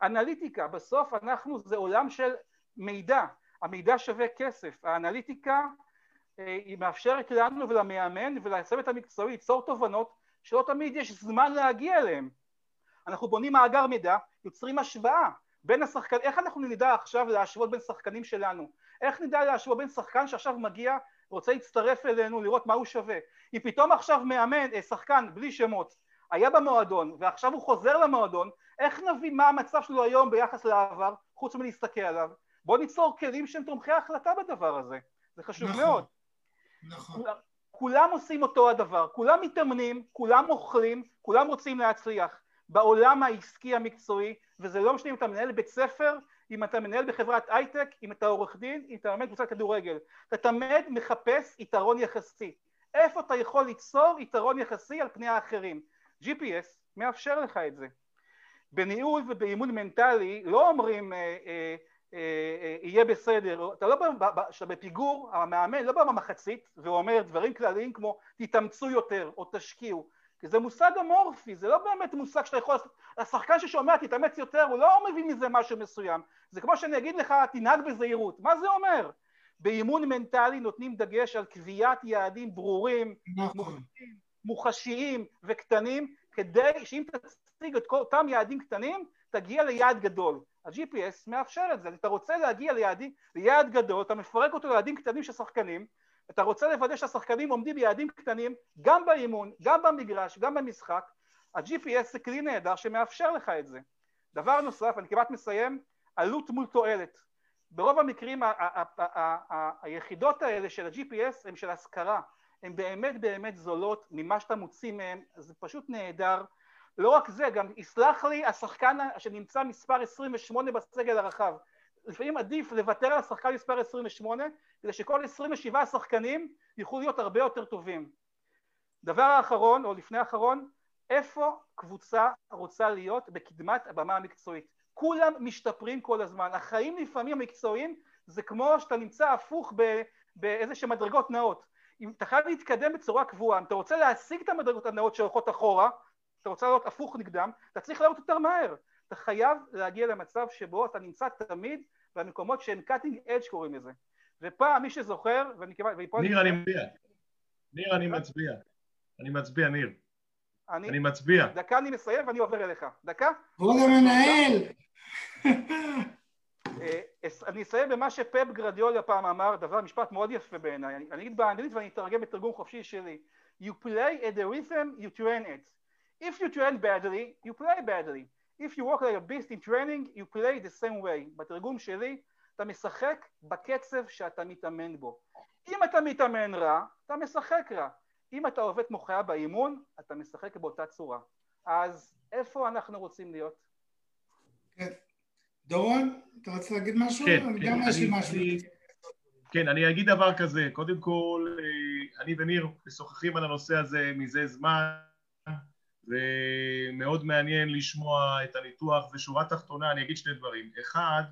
אנליטיקה, בסוף אנחנו, זה עולם של מידע, המידע שווה כסף, האנליטיקה אה, היא מאפשרת לנו ולמאמן ולצוות המקצועי ליצור תובנות שלא תמיד יש זמן להגיע אליהן. אנחנו בונים מאגר מידע, יוצרים השוואה בין השחקנים, איך אנחנו נדע עכשיו להשוות בין שחקנים שלנו? איך נדע להשוות בין שחקן שעכשיו מגיע רוצה להצטרף אלינו לראות מה הוא שווה? אם פתאום עכשיו מאמן, אה, שחקן בלי שמות, היה במועדון ועכשיו הוא חוזר למועדון, איך נבין מה המצב שלו היום ביחס לעבר, חוץ מלהסתכל עליו? בואו ניצור כלים שהם תומכי החלטה בדבר הזה, זה חשוב נכון, מאוד. נכון. כולם עושים אותו הדבר, כולם מתאמנים, כולם אוכלים, כולם רוצים להצליח. בעולם העסקי המקצועי, וזה לא משנה אם אתה מנהל בית ספר, אם אתה מנהל בחברת הייטק, אם אתה עורך דין, אם אתה מנהל קבוצת כדורגל. אתה תמיד מחפש יתרון יחסי. איפה אתה יכול ליצור יתרון יחסי על פני האחרים? GPS מאפשר לך את זה. בניהול ובאימון מנטלי לא אומרים אה, אה, אה, אה, יהיה בסדר, אתה לא, כשאתה בפיגור, המאמן לא בא במחצית ואומר דברים כלליים כמו תתאמצו יותר או תשקיעו, כי זה מושג אמורפי, זה לא באמת מושג שאתה יכול, השחקן ששומע תתאמץ יותר הוא לא מבין מזה משהו מסוים, זה כמו שאני אגיד לך תנהג בזהירות, מה זה אומר? באימון מנטלי נותנים דגש על קביעת יעדים ברורים, נכון. מוחשיים וקטנים, כדי שאם תציג את כל אותם יעדים קטנים, תגיע ליעד גדול. ה-GPS מאפשר את זה, אתה רוצה להגיע ליעדים, ליעד גדול, אתה מפרק אותו ליעדים קטנים של שחקנים, אתה רוצה לוודא שהשחקנים עומדים ביעדים קטנים גם באימון, גם במגרש, גם במשחק, ה-GPS זה כלי נהדר שמאפשר לך את זה. דבר נוסף, אני כמעט מסיים, עלות מול תועלת. ברוב המקרים היחידות האלה של ה-GPS הן של השכרה, הן באמת באמת זולות ממה שאתה מוציא מהן, זה פשוט נהדר. לא רק זה, גם יסלח לי השחקן שנמצא מספר 28 בסגל הרחב. לפעמים עדיף לוותר על השחקן מספר 28 כדי שכל 27 שחקנים יוכלו להיות הרבה יותר טובים. דבר האחרון, או לפני האחרון, איפה קבוצה רוצה להיות בקדמת הבמה המקצועית? כולם משתפרים כל הזמן. החיים לפעמים המקצועיים זה כמו שאתה נמצא הפוך באיזה שהן מדרגות נאות. אם אתה חייב להתקדם בצורה קבועה, אם אתה רוצה להשיג את המדרגות הנאות שהולכות אחורה, אתה רוצה לעלות הפוך נגדם, אתה צריך לעלות יותר מהר. אתה חייב להגיע למצב שבו אתה נמצא תמיד במקומות שהם cutting edge קוראים לזה. ופעם מי שזוכר, ואני כמעט... ניר, אני מצביע. ניר, אני מצביע. אני מצביע, ניר. אני, אני מצביע. דקה אני מסיים ואני עובר אליך. דקה? כבוד המנהל! אה, אני אסיים במה שפפ גרדיולה פעם אמר, דבר, משפט מאוד יפה בעיניי. אני אגיד באנגלית ואני אתרגם בתרגום חופשי שלי. You play at the rhythm you train it. If you train badly, you play badly. If you work like a beast in training, you play the same way. בתרגום שלי, אתה משחק בקצב שאתה מתאמן בו. אם אתה מתאמן רע, אתה משחק רע. אם אתה עובד כמו חיה באימון, אתה משחק באותה צורה. אז איפה אנחנו רוצים להיות? כן. דורון, אתה רוצה להגיד משהו? כן, אני גם יש לי משהו. כן, אני אגיד דבר כזה. קודם כל, אה, אני וניר משוחחים על הנושא הזה מזה זמן. ומאוד מעניין לשמוע את הניתוח, ושורה תחתונה אני אגיד שני דברים. אחד,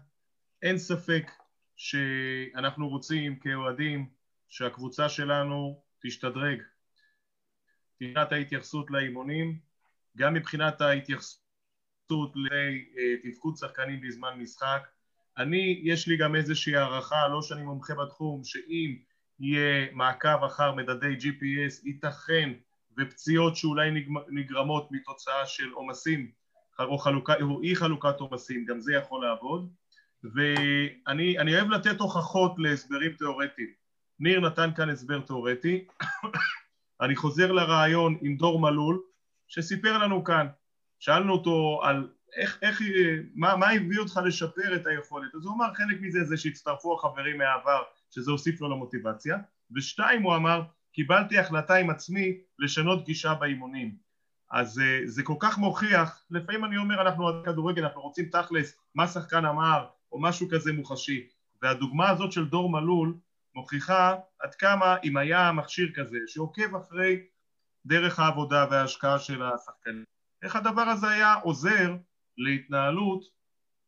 אין ספק שאנחנו רוצים כאוהדים שהקבוצה שלנו תשתדרג מבחינת ההתייחסות לאימונים, גם מבחינת ההתייחסות לתפקוד שחקנים בזמן משחק. אני, יש לי גם איזושהי הערכה, לא שאני מומחה בתחום, שאם יהיה מעקב אחר מדדי GPS, ייתכן ופציעות שאולי נגרמות מתוצאה של עומסים או, חלוקה, או אי חלוקת עומסים, גם זה יכול לעבוד. ואני אוהב לתת הוכחות להסברים תיאורטיים. ניר נתן כאן הסבר תיאורטי. אני חוזר לרעיון עם דור מלול שסיפר לנו כאן. שאלנו אותו על איך, איך, מה, מה הביא אותך לשפר את היכולת? אז הוא אמר חלק מזה זה שהצטרפו החברים מהעבר שזה הוסיף לו למוטיבציה. ושתיים הוא אמר קיבלתי החלטה עם עצמי לשנות גישה באימונים. אז uh, זה כל כך מוכיח, לפעמים אני אומר אנחנו על כדורגל, אנחנו רוצים תכלס מה שחקן אמר או משהו כזה מוחשי והדוגמה הזאת של דור מלול מוכיחה עד כמה אם היה מכשיר כזה שעוקב אחרי דרך העבודה וההשקעה של השחקנים איך הדבר הזה היה עוזר להתנהלות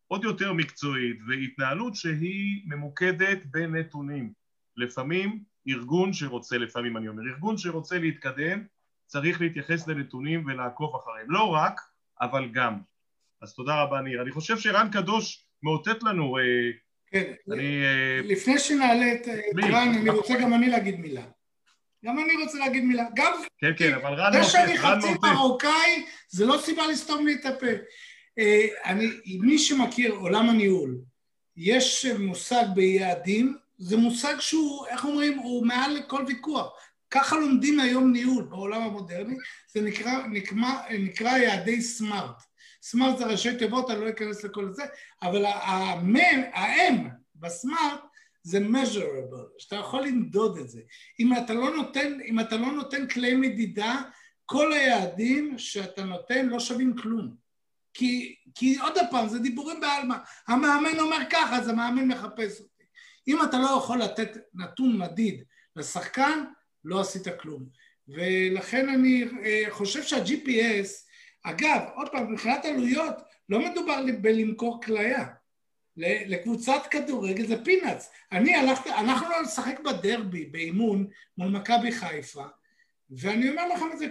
עוד יותר מקצועית והתנהלות שהיא ממוקדת בנתונים לפעמים ארגון שרוצה, לפעמים אני אומר, ארגון שרוצה להתקדם צריך להתייחס לנתונים ולעקוב אחריהם. לא רק, אבל גם. אז תודה רבה ניר. אני חושב שרן קדוש מאותת לנו... אה, כן, אני, אה, לפני שנעלה את רן, אני רוצה גם אני להגיד מילה. גם אני רוצה להגיד מילה. גם... כן, כן, אבל רן מאותת, זה שאני חצי מרוקאי, זה לא סיבה לסתום לי את הפה. אני, מי שמכיר עולם הניהול, יש מושג ביעדים, זה מושג שהוא, איך אומרים, הוא מעל לכל ויכוח. ככה לומדים היום ניהול בעולם המודרני, זה נקרא, נקרא, נקרא יעדי סמארט. סמארט זה ראשי תיבות, אני לא אכנס לכל זה, אבל האם בסמארט זה measurable, שאתה יכול למדוד את זה. אם אתה לא נותן, אם אתה לא נותן כלי מדידה, כל היעדים שאתה נותן לא שווים כלום. כי, כי עוד פעם, זה דיבורים בעלמא. המאמן אומר ככה, אז המאמן מחפש אותי. אם אתה לא יכול לתת נתון מדיד לשחקן, לא עשית כלום. ולכן אני אה, חושב שה-GPS, אגב, עוד פעם, מבחינת עלויות, לא מדובר בלמכור כליה. לקבוצת כדורגל זה פינאץ. אני הלכתי, אנחנו לא נשחק בדרבי, באימון, מול מכבי חיפה, ואני אומר לכם את זה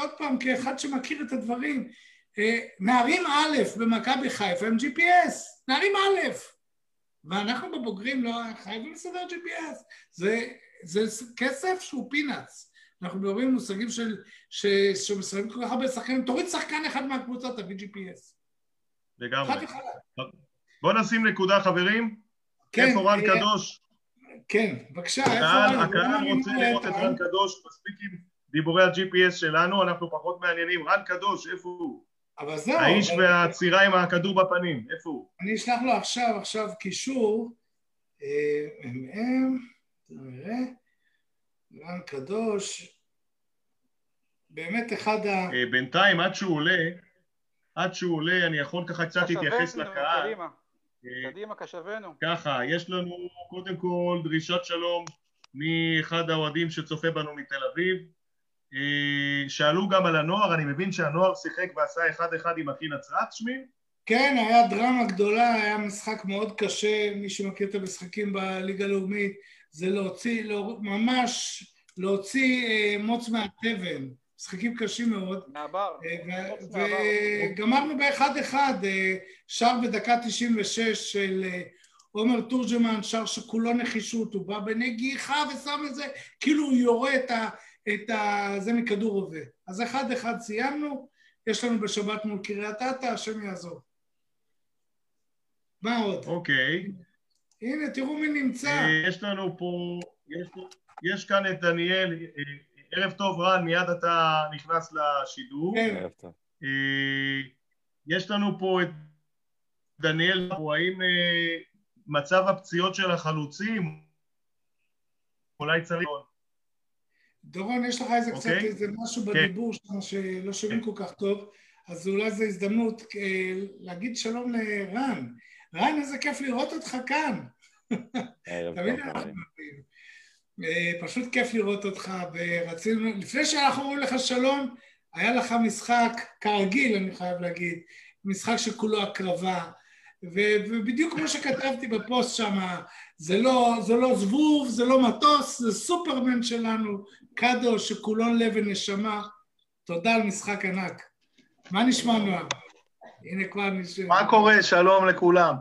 עוד פעם, כאחד שמכיר את הדברים. אה, נערים א' במכבי חיפה הם GPS, נערים א', ואנחנו בבוגרים לא חייבים לסדר GPS, זה, זה כסף שהוא פינאץ, אנחנו מדברים מושגים של, שמשחקים כל כך הרבה שחקנים, תוריד שחקן אחד מהקבוצה, תביא GPS. לגמרי. בוא נשים נקודה חברים, כן, איפה רן אה, קדוש? כן, בבקשה, איפה רן? הקהל רוצה לראות את רן קדוש, מספיק עם דיבורי ה-GPS שלנו, אנחנו פחות מעניינים, רן קדוש, איפה הוא? אבל זהו. האיש אבל... והצירה עם הכדור בפנים, איפה הוא? אני אשלח לו עכשיו, עכשיו קישור, מ"מ, נראה, רן קדוש, באמת אחד ה... אה, בינתיים, עד שהוא עולה, עד שהוא עולה, אני יכול ככה קצת להתייחס לקהל. קדימה, אה, קדימה, קשבנו. ככה, יש לנו קודם כל דרישת שלום מאחד האוהדים שצופה בנו מתל אביב, אה, שאלו גם על הנוער, אני מבין שהנוער שיחק ועשה אחד אחד עם אחי נצרת, שמי? כן, היה דרמה גדולה, היה משחק מאוד קשה, מי שמכיר את המשחקים בליגה הלאומית, זה להוציא, לא, ממש להוציא אה, מוץ מהתבן, משחקים קשים מאוד. מהבר. אה, וגמרנו באחד אחד, אה, שער בדקה 96 של אה, עומר תורג'מן, שער שכולו נחישות, הוא בא בנגיחה ושם את זה, כאילו הוא יורה את ה... את ה... זה מכדור רובה. אז אחד אחד סיימנו, יש לנו בשבת מול קריית אתא, השם יעזור. מה עוד? אוקיי. הנה, תראו מי נמצא. אה, יש לנו פה, יש, יש כאן את דניאל, אה, ערב טוב רן, מיד אתה נכנס לשידור. כן. אה, יש לנו פה את דניאל, האם מצב הפציעות של החלוצים, אולי צריך... דורון, יש לך איזה okay. קצת אוקיי. איזה משהו okay. כן. בדיבור שלנו שלא שומעים okay. כל כך טוב, אז אולי זו הזדמנות אה, להגיד שלום לרן. רן, איזה כיף לראות אותך כאן. תמיד אנחנו אה, פשוט כיף לראות אותך, ורצינו, לפני שאנחנו אומרים לך שלום, היה לך משחק, כרגיל אני חייב להגיד, משחק שכולו הקרבה, ובדיוק כמו שכתבתי בפוסט שם, זה לא, זה לא זבוב, זה לא מטוס, זה סופרמן שלנו, קאדו שכולו לב ונשמה, תודה על משחק ענק. מה נשמע נועם? הנה כבר נשמע. מה קורה? שלום לכולם.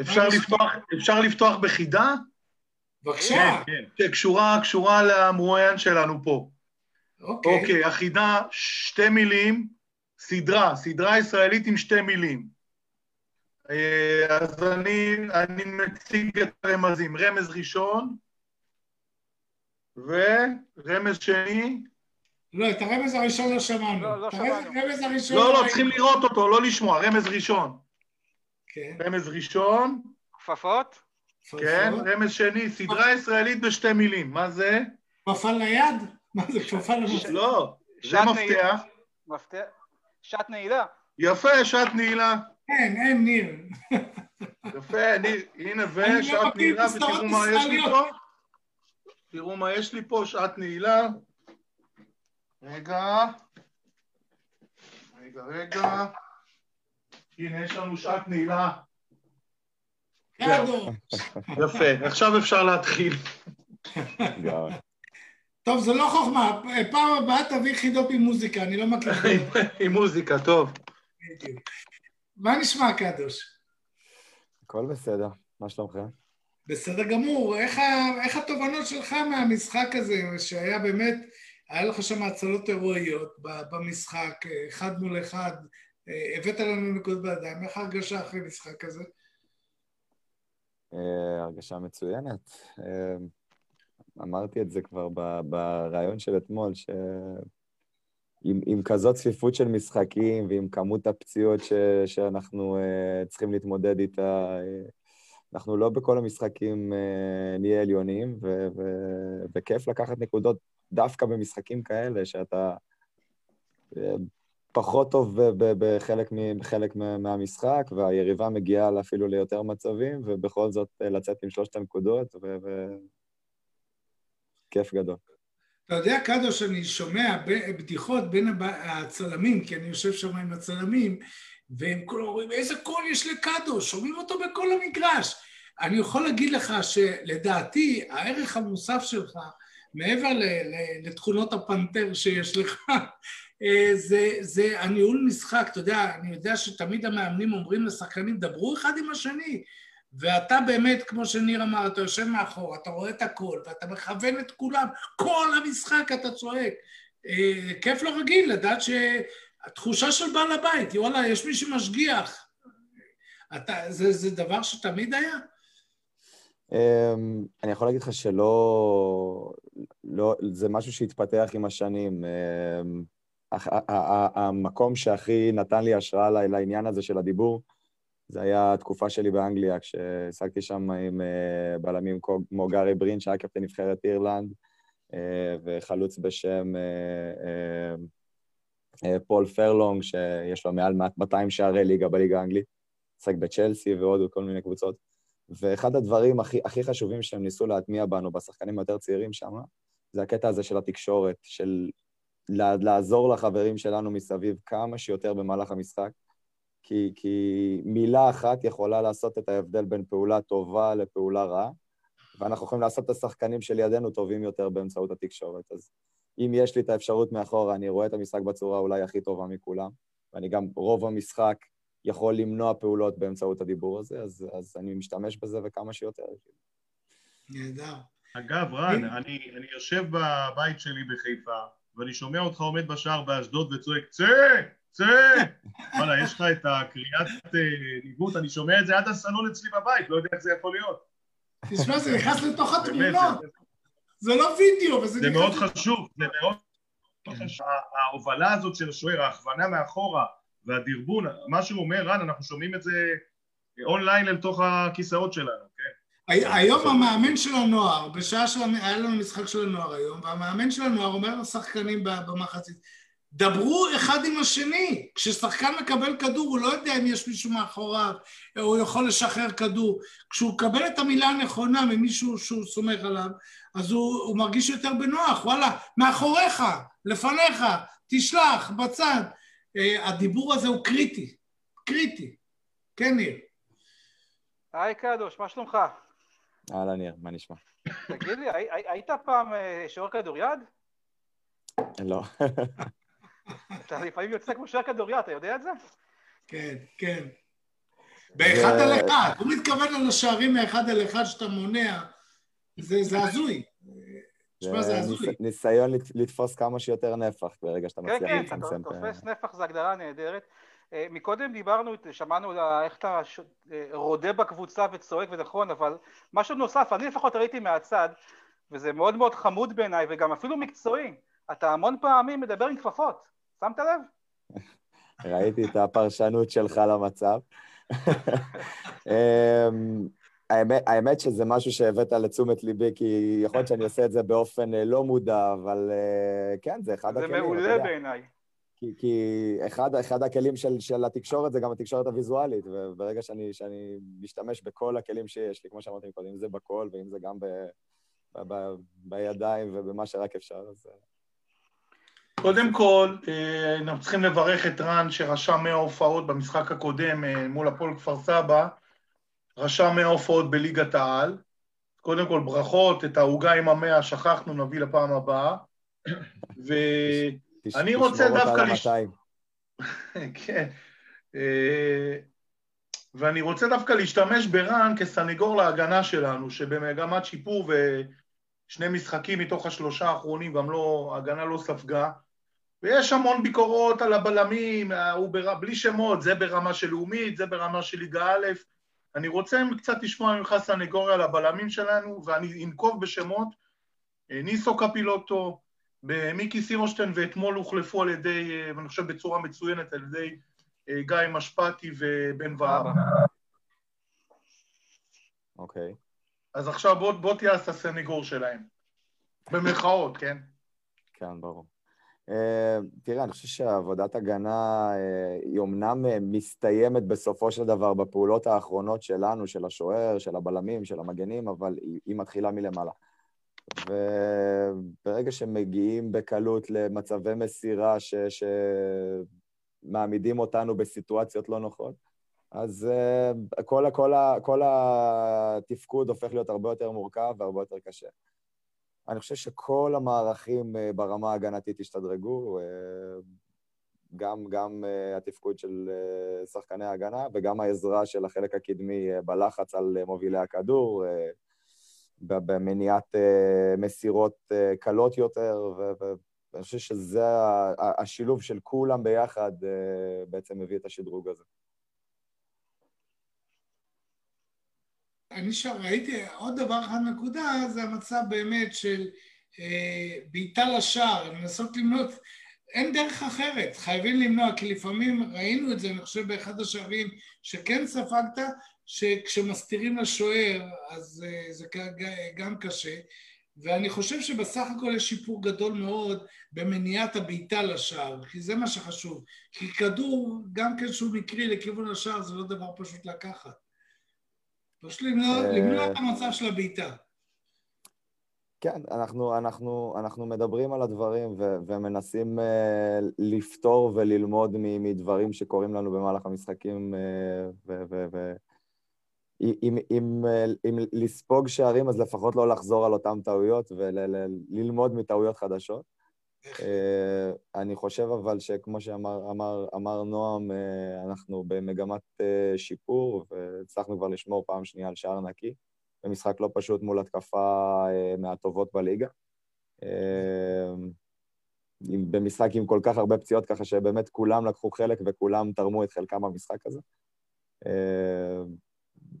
אפשר לפתוח, אפשר לפתוח בחידה? בבקשה. כן, כן. שקשורה קשורה למרואיין שלנו פה. אוקיי. אוקיי, החידה, שתי מילים, סדרה, סדרה ישראלית עם שתי מילים. אה, אז אני, אני מציג את הרמזים. רמז ראשון, ורמז שני? לא, את הרמז הראשון לא שמענו. לא, לא שמענו. הרמז הראשון... לא, לא, צריכים לראות אותו, לא לשמוע. רמז ראשון. כן. רמז ראשון. כפפות? כן, רמז שני, סדרה ישראלית בשתי מילים. מה זה? כפפה ליד? מה זה כפפה למפתח? לא, זה מפתח. מפתח? שעת נעילה. יפה, שעת נעילה. אין, אין, ניר. יפה, ניר, הנה, ושעת נעילה, ותראו מה יש לי פה. תראו מה יש לי פה, שעת נעילה. רגע. רגע, רגע. הנה, יש לנו שעת נעילה. יפה, עכשיו אפשר להתחיל. טוב, זה לא חוכמה, פעם הבאה תביא חידות עם מוזיקה, אני לא מכיר. עם מוזיקה, טוב. מה נשמע, קדוש? הכל בסדר, מה שלומכם? בסדר גמור. איך, איך התובנות שלך מהמשחק הזה, שהיה באמת, היה לך שם הצלות הירואיות במשחק, אחד מול אחד, הבאת לנו נקודות בידיים, איך ההרגשה אחרי משחק כזה? אה, הרגשה מצוינת. אה, אמרתי את זה כבר בריאיון של אתמול, שעם כזאת צפיפות של משחקים ועם כמות הפציעות ש, שאנחנו uh, צריכים להתמודד איתה, uh, אנחנו לא בכל המשחקים uh, נהיה עליונים, ו, ו, וכיף לקחת נקודות דווקא במשחקים כאלה, שאתה uh, פחות טוב בחלק, בחלק מהמשחק, והיריבה מגיעה אפילו ליותר מצבים, ובכל זאת לצאת עם שלושת הנקודות, ו... כיף גדול. אתה יודע, קדוש, אני שומע בדיחות בין הצלמים, כי אני יושב שם עם הצלמים, והם כולם אומרים, איזה קול יש לקדוש, שומעים אותו בכל המגרש. אני יכול להגיד לך שלדעתי, הערך המוסף שלך, מעבר לתכונות הפנתר שיש לך, אה, זה, זה הניהול משחק. אתה יודע, אני יודע שתמיד המאמנים אומרים לשחקנים, דברו אחד עם השני. ואתה באמת, כמו שניר אמר, אתה יושב מאחור, אתה רואה את הכל, ואתה מכוון את כולם, כל המשחק אתה צועק. אה, כיף לא רגיל לדעת שהתחושה של בעל הבית, וואלה, יש מי שמשגיח. אתה, זה, זה דבר שתמיד היה? Um, אני יכול להגיד לך שלא... לא, זה משהו שהתפתח עם השנים. Um, המקום שהכי נתן לי השראה לעניין הזה של הדיבור, זה היה התקופה שלי באנגליה, כשהשגתי שם עם uh, בלמים כמו גארי ברין, שהיה קפטן נבחרת אירלנד, אה, וחלוץ בשם אה, פול פרלונג, שיש לו מעל 200 שערי ליגה בליגה האנגלית, שיחק בצ'לסי ועוד כל מיני קבוצות. ואחד הדברים הכי, הכי חשובים שהם ניסו להטמיע בנו, בשחקנים היותר צעירים שם, זה הקטע הזה של התקשורת, של לעזור לחברים שלנו מסביב כמה שיותר במהלך המשחק, כי, כי מילה אחת יכולה לעשות את ההבדל בין פעולה טובה לפעולה רעה, ואנחנו יכולים לעשות את השחקנים שלידינו טובים יותר באמצעות התקשורת. אז אם יש לי את האפשרות מאחורה, אני רואה את המשחק בצורה אולי הכי טובה מכולם, ואני גם רוב המשחק יכול למנוע פעולות באמצעות הדיבור הזה, אז, אז אני משתמש בזה וכמה שיותר. נהדר. אגב, רן, אני, אני יושב בבית שלי בחיפה, ואני שומע אותך עומד בשער באשדוד וצועק, צא! צא! וואלה, יש לך את הקריאת אה, ניווט, אני שומע את זה עד הסלון אצלי בבית, לא יודע איך זה יכול להיות. תשמע, זה נכנס לתוך התמונות. זה לא וידאו, וזה. זה מאוד חשוב, זה מאוד חשוב. ההובלה הזאת של השוער, ההכוונה מאחורה והדרבון, מה שהוא אומר, רן, אנחנו שומעים את זה אונליין אל תוך הכיסאות שלנו, כן. היום המאמן של הנוער, בשעה שהיה לנו משחק של הנוער היום, והמאמן של הנוער אומר לשחקנים במחצית, דברו אחד עם השני. כששחקן מקבל כדור, הוא לא יודע אם יש מישהו מאחוריו, או הוא יכול לשחרר כדור. כשהוא מקבל את המילה הנכונה ממישהו שהוא סומך עליו, אז הוא, הוא מרגיש יותר בנוח. וואלה, מאחוריך, לפניך, תשלח, בצד. Uh, הדיבור הזה הוא קריטי. קריטי. כן, ניר. היי קדוש, מה שלומך? אהלן ניר, מה נשמע? תגיד לי, היית פעם אה, שוער כדוריד? לא. אתה לפעמים יוצא כמו שוער כדוריד, אתה יודע את זה? כן, כן. באחד על אחד. הוא מתכוון לשערים מאחד על אחד שאתה מונע. זה הזוי. תשמע, זה הזוי. ניסיון לתפוס כמה שיותר נפח ברגע שאתה מצליח לצמצם. כן, כן, אתה תופס נפח, זו הגדרה נהדרת. אה, מקודם דיברנו, שמענו איך אתה אה, רודה בקבוצה וצועק ונכון, אבל משהו נוסף, אני לפחות ראיתי מהצד, וזה מאוד מאוד חמוד בעיניי, וגם אפילו מקצועי. אתה המון פעמים מדבר עם כפפות. שמת לב? ראיתי את הפרשנות שלך למצב. אמ, האמת, האמת שזה משהו שהבאת לתשומת ליבי, כי יכול להיות שאני עושה את זה באופן אה, לא מודע, אבל אה, כן, זה אחד זה הכלים. זה מעולה בעיניי. כי, כי אחד, אחד הכלים של, של התקשורת זה גם התקשורת הוויזואלית, וברגע שאני, שאני משתמש בכל הכלים שיש לי, כמו שאמרתי קודם, אם זה בקול ואם זה גם ב, ב, ב, בידיים ובמה שרק אפשר, אז... קודם כל, אה, אנחנו צריכים לברך את רן שרשם 100 הופעות במשחק הקודם אה, מול הפועל כפר סבא, רשם 100 הופעות בליגת העל. קודם כל ברכות, את העוגה עם המאה שכחנו, נביא לפעם הבאה. ואני רוצה דווקא... לש... כן. אה, ואני רוצה דווקא להשתמש ברן כסניגור להגנה שלנו, שבמגמת שיפור ושני משחקים מתוך השלושה האחרונים גם לא, ההגנה לא ספגה. ויש המון ביקורות על הבלמים, הוא בר... בלי שמות, זה ברמה של לאומית, זה ברמה של ליגה א', אני רוצה קצת לשמוע ממך סנגוריה על הבלמים שלנו, ואני אנקוב בשמות, אה, ניסו קפילוטו, מיקי סירושטיין, ואתמול הוחלפו על ידי, אה, אני חושב בצורה מצוינת, על ידי אה, גיא משפטי ובן והר. אוקיי. אז עכשיו בוא, בוא תהיה הסנגור שלהם. במרכאות, כן? כן, ברור. אה, תראה, אני חושב שעבודת הגנה אה, היא אומנם אה, מסתיימת בסופו של דבר בפעולות האחרונות שלנו, של השוער, של הבלמים, של המגנים, אבל היא, מתחילה מלמעלה. וברגע שמגיעים בקלות למצבי מסירה ש... שמעמידים אותנו בסיטואציות לא נוחות, אז כל, כל, כל התפקוד הופך להיות הרבה יותר מורכב והרבה יותר קשה. אני חושב שכל המערכים אה, ברמה ההגנתית השתדרגו, אה, גם, גם אה, התפקוד של שחקני ההגנה וגם העזרה של החלק הקדמי בלחץ על מובילי הכדור, במניעת מסירות קלות יותר, ואני חושב שזה השילוב של כולם ביחד בעצם מביא את השדרוג הזה. אני שם ראיתי עוד דבר אחד נקודה, זה המצב באמת של אה, בעיטה לשער, לנסות למנות, אין דרך אחרת, חייבים למנוע, כי לפעמים ראינו את זה, אני חושב באחד השערים שכן ספגת, שכשמסתירים לשוער אז אה, זה גם קשה, ואני חושב שבסך הכל יש שיפור גדול מאוד במניעת הבעיטה לשער, כי זה מה שחשוב, כי כדור, גם כן שהוא מקרי לכיוון השער, זה לא דבר פשוט לקחת. פשוט למנוע את המצב של הבעיטה. כן, אנחנו, אנחנו, אנחנו מדברים על הדברים ו- ומנסים uh, לפתור וללמוד מדברים שקורים לנו במהלך המשחקים, uh, ו- ו- ו- אם, אם, אם לספוג שערים, אז לפחות לא לחזור על אותן טעויות וללמוד ול- מטעויות חדשות. אה, אני חושב אבל שכמו שאמר אמר, אמר נועם, אה, אנחנו במגמת אה, שיפור, והצלחנו כבר לשמור פעם שנייה על שער נקי, במשחק לא פשוט מול התקפה מהטובות בליגה. במשחק עם כל כך הרבה פציעות, ככה שבאמת כולם לקחו חלק וכולם תרמו את חלקם במשחק הזה.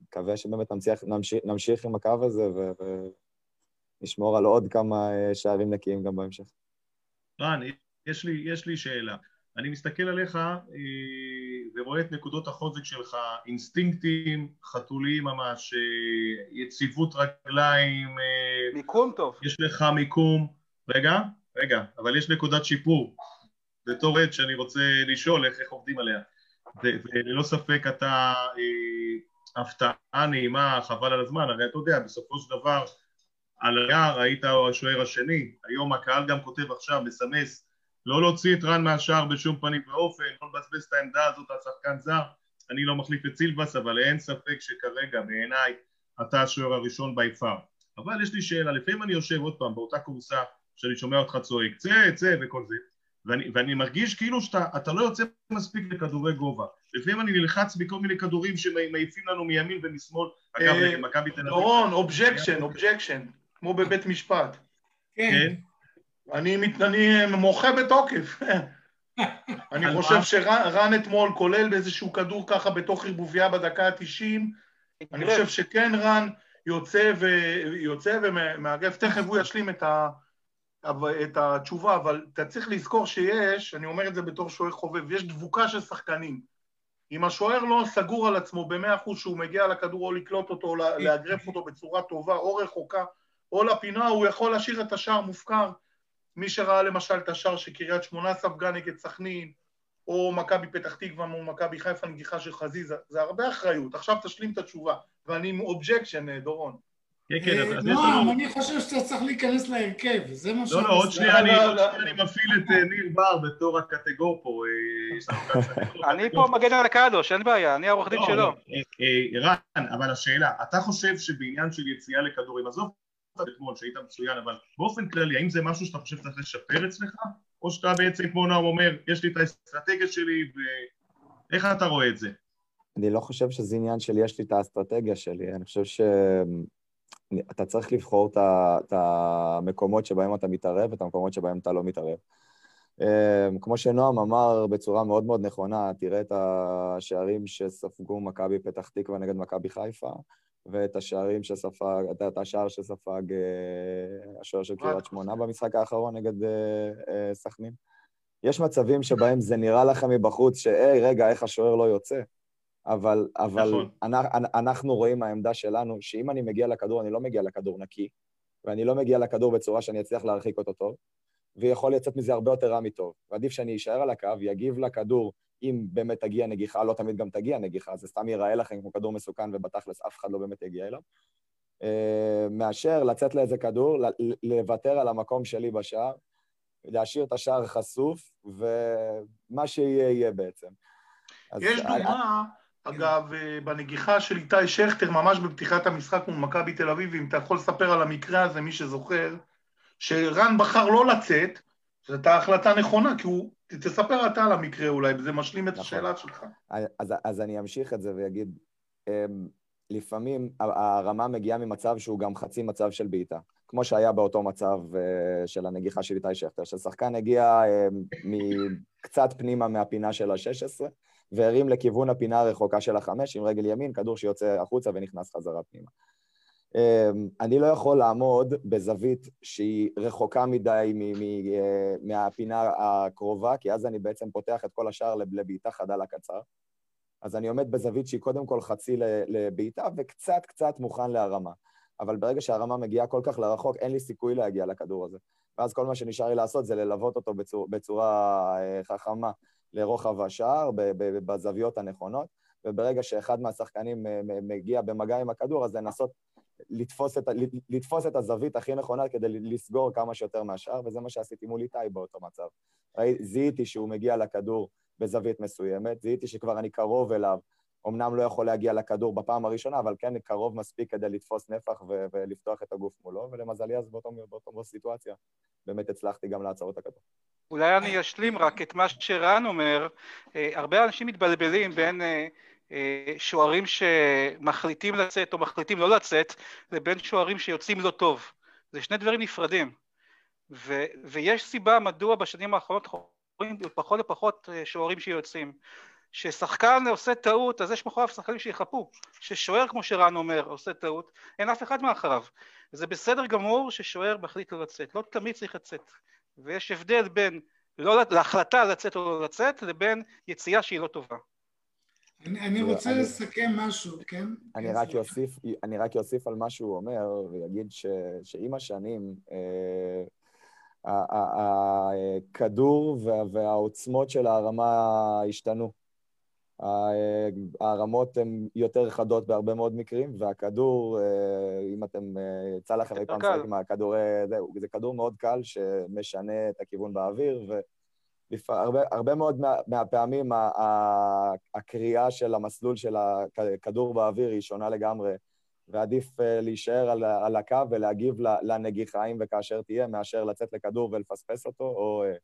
מקווה שבאמת נמשיך, נמשיך, נמשיך עם הקו הזה ונשמור על עוד כמה שערים נקיים גם בהמשך. רן, יש לי, יש לי שאלה. אני מסתכל עליך אה, ורואה את נקודות החוזק שלך, אינסטינקטים, חתוליים ממש, אה, יציבות רגליים. אה, מיקום טוב. יש לך מיקום. רגע, רגע, אבל יש נקודת שיפור. בתור עד שאני רוצה לשאול איך, איך עובדים עליה. וללא ספק אתה אה, הפתעה נעימה, חבל על הזמן, הרי אתה יודע, בסופו של דבר על היער היית השוער השני, היום הקהל גם כותב עכשיו, מסמס, לא להוציא את רן מהשער בשום פנים ואופן, לא לבזבז את העמדה הזאת על שחקן זר, אני לא מחליף את סילבס, אבל אין ספק שכרגע בעיניי אתה השוער הראשון by far. אבל יש לי שאלה, לפעמים אני יושב עוד פעם באותה כורסה שאני שומע אותך צועק, צא, צא וכל זה, ואני, ואני מרגיש כאילו שאתה לא יוצא מספיק לכדורי גובה. לפעמים אני נלחץ מכל מיני כדורים שמעיפים לנו מימין ומשמאל. אגב, אה, מכבי תל אביב. דורון, objection, objection. כמו בבית משפט. כן. כן. אני, אני מוחה בתוקף. אני חושב שרן אתמול, כולל באיזשהו כדור ככה בתוך ערבוביה בדקה ה-90, אני חושב שכן רן יוצא, ו... יוצא ומאגף, תכף הוא ישלים את, ה... את התשובה, אבל אתה צריך לזכור שיש, אני אומר את זה בתור שוער חובב, יש דבוקה של שחקנים. אם השוער לא סגור על עצמו במאה אחוז שהוא מגיע לכדור או לקלוט אותו או לאגרף אותו בצורה טובה או רחוקה, או לפינה, הוא יכול להשאיר את השער מופקר. מי שראה למשל את השער שקריית שמונה ספגה נגד סכנין, או מכבי פתח תקווה מול מכבי חיפה, נגיחה של חזיזה, זה הרבה אחריות. עכשיו תשלים את התשובה. ואני עם objection, אה, דורון. כן, כן, אז יש לנו... לא, אני חושב שאתה צריך להיכנס להרכב, זה מה ש... לא, לא, עוד שנייה אני מפעיל את אה, ניר בר בתור הקטגור פה. אני פה מגן על הקדוש, אין בעיה, אני העורך דין לא, שלו. לא, אה, אה, רן, אבל השאלה, אתה חושב שבעניין של יציאה לכדורים, עזוב אתמול שהיית מצוין, אבל באופן כללי, האם זה משהו שאתה חושב שצריך לשפר אצלך? או שאתה בעצם כמו נועם אומר, יש לי את האסטרטגיה שלי, ואיך אתה רואה את זה? אני לא חושב שזה עניין של יש לי את האסטרטגיה שלי, אני חושב שאתה צריך לבחור את המקומות שבהם אתה מתערב ואת המקומות שבהם אתה לא מתערב. אמ, כמו שנועם אמר בצורה מאוד מאוד נכונה, תראה את השערים שספגו מכבי פתח תקווה נגד מכבי חיפה, ואת השערים שספג, את השער שספג אה, השוער של קריית שמונה במשחק האחרון נגד אה, אה, סכנין. יש מצבים שבהם זה נראה לכם מבחוץ שהי, רגע, איך השוער לא יוצא? אבל, אבל נכון. אנחנו רואים מהעמדה שלנו שאם אני מגיע לכדור, אני לא מגיע לכדור נקי, ואני לא מגיע לכדור בצורה שאני אצליח להרחיק אותו טוב, ויכול לצאת מזה הרבה יותר רע מטוב. ועדיף שאני אשאר על הקו, יגיב לכדור, אם באמת תגיע נגיחה, לא תמיד גם תגיע נגיחה, זה סתם ייראה לכם כמו כדור מסוכן ובתכלס אף אחד לא באמת יגיע אליו. אה, מאשר לצאת לאיזה כדור, לוותר על המקום שלי בשער, להשאיר את השער חשוף, ומה שיהיה יהיה בעצם. יש דוגמה, אגב, אה, בנגיחה של איתי שכטר, ממש בפתיחת המשחק מול מכבי תל אביב, אם אתה יכול לספר על המקרה הזה, מי שזוכר, שרן בחר לא לצאת, זו הייתה החלטה נכונה, כי הוא... תספר אתה על המקרה אולי, וזה משלים את נכון. השאלה שלך. אז, אז אני אמשיך את זה ואגיד, אמ, לפעמים הרמה מגיעה ממצב שהוא גם חצי מצב של בעיטה, כמו שהיה באותו מצב אה, של הנגיחה של איתי שכטר, ששחקן הגיע אמ, קצת פנימה מהפינה של ה-16, והרים לכיוון הפינה הרחוקה של החמש עם רגל ימין, כדור שיוצא החוצה ונכנס חזרה פנימה. אמ, אני לא יכול לעמוד בזווית שהיא רחוקה מדי אה, מהפינה הקרובה, כי אז אני בעצם פותח את כל השער לבעיטה חדה לקצר. אז אני עומד בזווית שהיא קודם כל חצי לבעיטה וקצת קצת מוכן להרמה. אבל ברגע שהרמה מגיעה כל כך לרחוק, אין לי סיכוי להגיע לכדור הזה. ואז כל מה שנשאר לי לעשות זה ללוות אותו בצורה, בצורה אה, חכמה לרוחב השער, בזוויות הנכונות, וברגע שאחד מהשחקנים אה, מגיע במגע עם הכדור, אז לנסות לתפוס את, לתפוס את הזווית הכי נכונה כדי לסגור כמה שיותר מהשאר, וזה מה שעשיתי מול איתי באותו מצב. זיהיתי שהוא מגיע לכדור בזווית מסוימת, זיהיתי שכבר אני קרוב אליו, אמנם לא יכול להגיע לכדור בפעם הראשונה, אבל כן קרוב מספיק כדי לתפוס נפח ו- ולפתוח את הגוף מולו, ולמזלי אז באותו, באותו סיטואציה באמת הצלחתי גם לעצור את הכדור. אולי אני אשלים רק את מה שרן אומר, אה, הרבה אנשים מתבלבלים בין אה, שוערים שמחליטים לצאת או מחליטים לא לצאת, לבין שוערים שיוצאים לא טוב. זה שני דברים נפרדים. ו, ויש סיבה מדוע בשנים האחרונות רואים פחות ופחות אה, שוערים שיוצאים. כששחקן עושה טעות, אז יש מאחוריו שחקנים שיחפו. כששוער, כמו שרן אומר, עושה טעות, אין אף אחד מאחריו. זה בסדר גמור ששוער מחליט לא לצאת. לא תמיד צריך לצאת. ויש הבדל בין לא, להחלטה לצאת או לא לצאת, לבין יציאה שהיא לא טובה. אני, אני רוצה אני, לסכם משהו, כן? אני כן, רק, יוסיף, אני רק אוסיף על מה שהוא אומר, ויגיד ש, שעם השנים, אה, הכדור וה, והעוצמות של הרמה השתנו. הרמות הן יותר חדות בהרבה מאוד מקרים, והכדור, אה, אם אתם, אה, יצא לכם אי פעם לשחק עם הכדור, זה כדור מאוד קל שמשנה את הכיוון באוויר, ו... הרבה, הרבה מאוד מה, מהפעמים הקריאה של המסלול של הכדור באוויר היא שונה לגמרי, ועדיף אה, להישאר על, על הקו ולהגיב לנגיחה אם וכאשר תהיה, מאשר לצאת לכדור ולפספס אותו, או אה,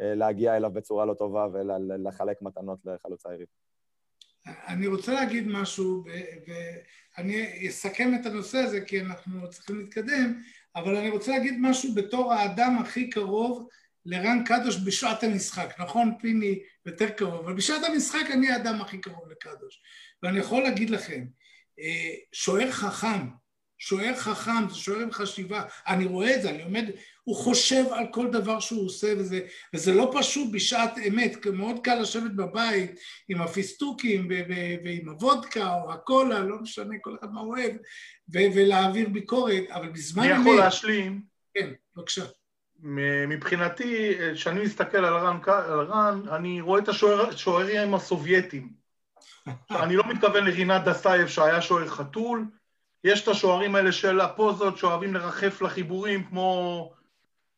אה, להגיע אליו בצורה לא טובה ולחלק מתנות לחלוץ היריב. אני רוצה להגיד משהו, ואני אסכם את הנושא הזה כי אנחנו צריכים להתקדם, אבל אני רוצה להגיד משהו בתור האדם הכי קרוב לרן קדוש בשעת המשחק, נכון פיני יותר קרוב, אבל בשעת המשחק אני האדם הכי קרוב לקדוש. ואני יכול להגיד לכם, אה, שוער חכם, שוער חכם, זה שוער עם חשיבה, אני רואה את זה, אני עומד, הוא חושב על כל דבר שהוא עושה, וזה, וזה לא פשוט בשעת אמת, מאוד קל לשבת בבית עם הפיסטוקים ועם הוודקה או הקולה, לא משנה, כל אחד מה הוא אוהב, ולהעביר ביקורת, אבל בזמן אמת... אני יכול להשלים? כן, בבקשה. מבחינתי, כשאני מסתכל על רן, על רן אני רואה את השוערים הסובייטים. אני לא מתכוון לרינת דסאייב שהיה שוער חתול, יש את השוערים האלה של הפוזות שאוהבים לרחף לחיבורים כמו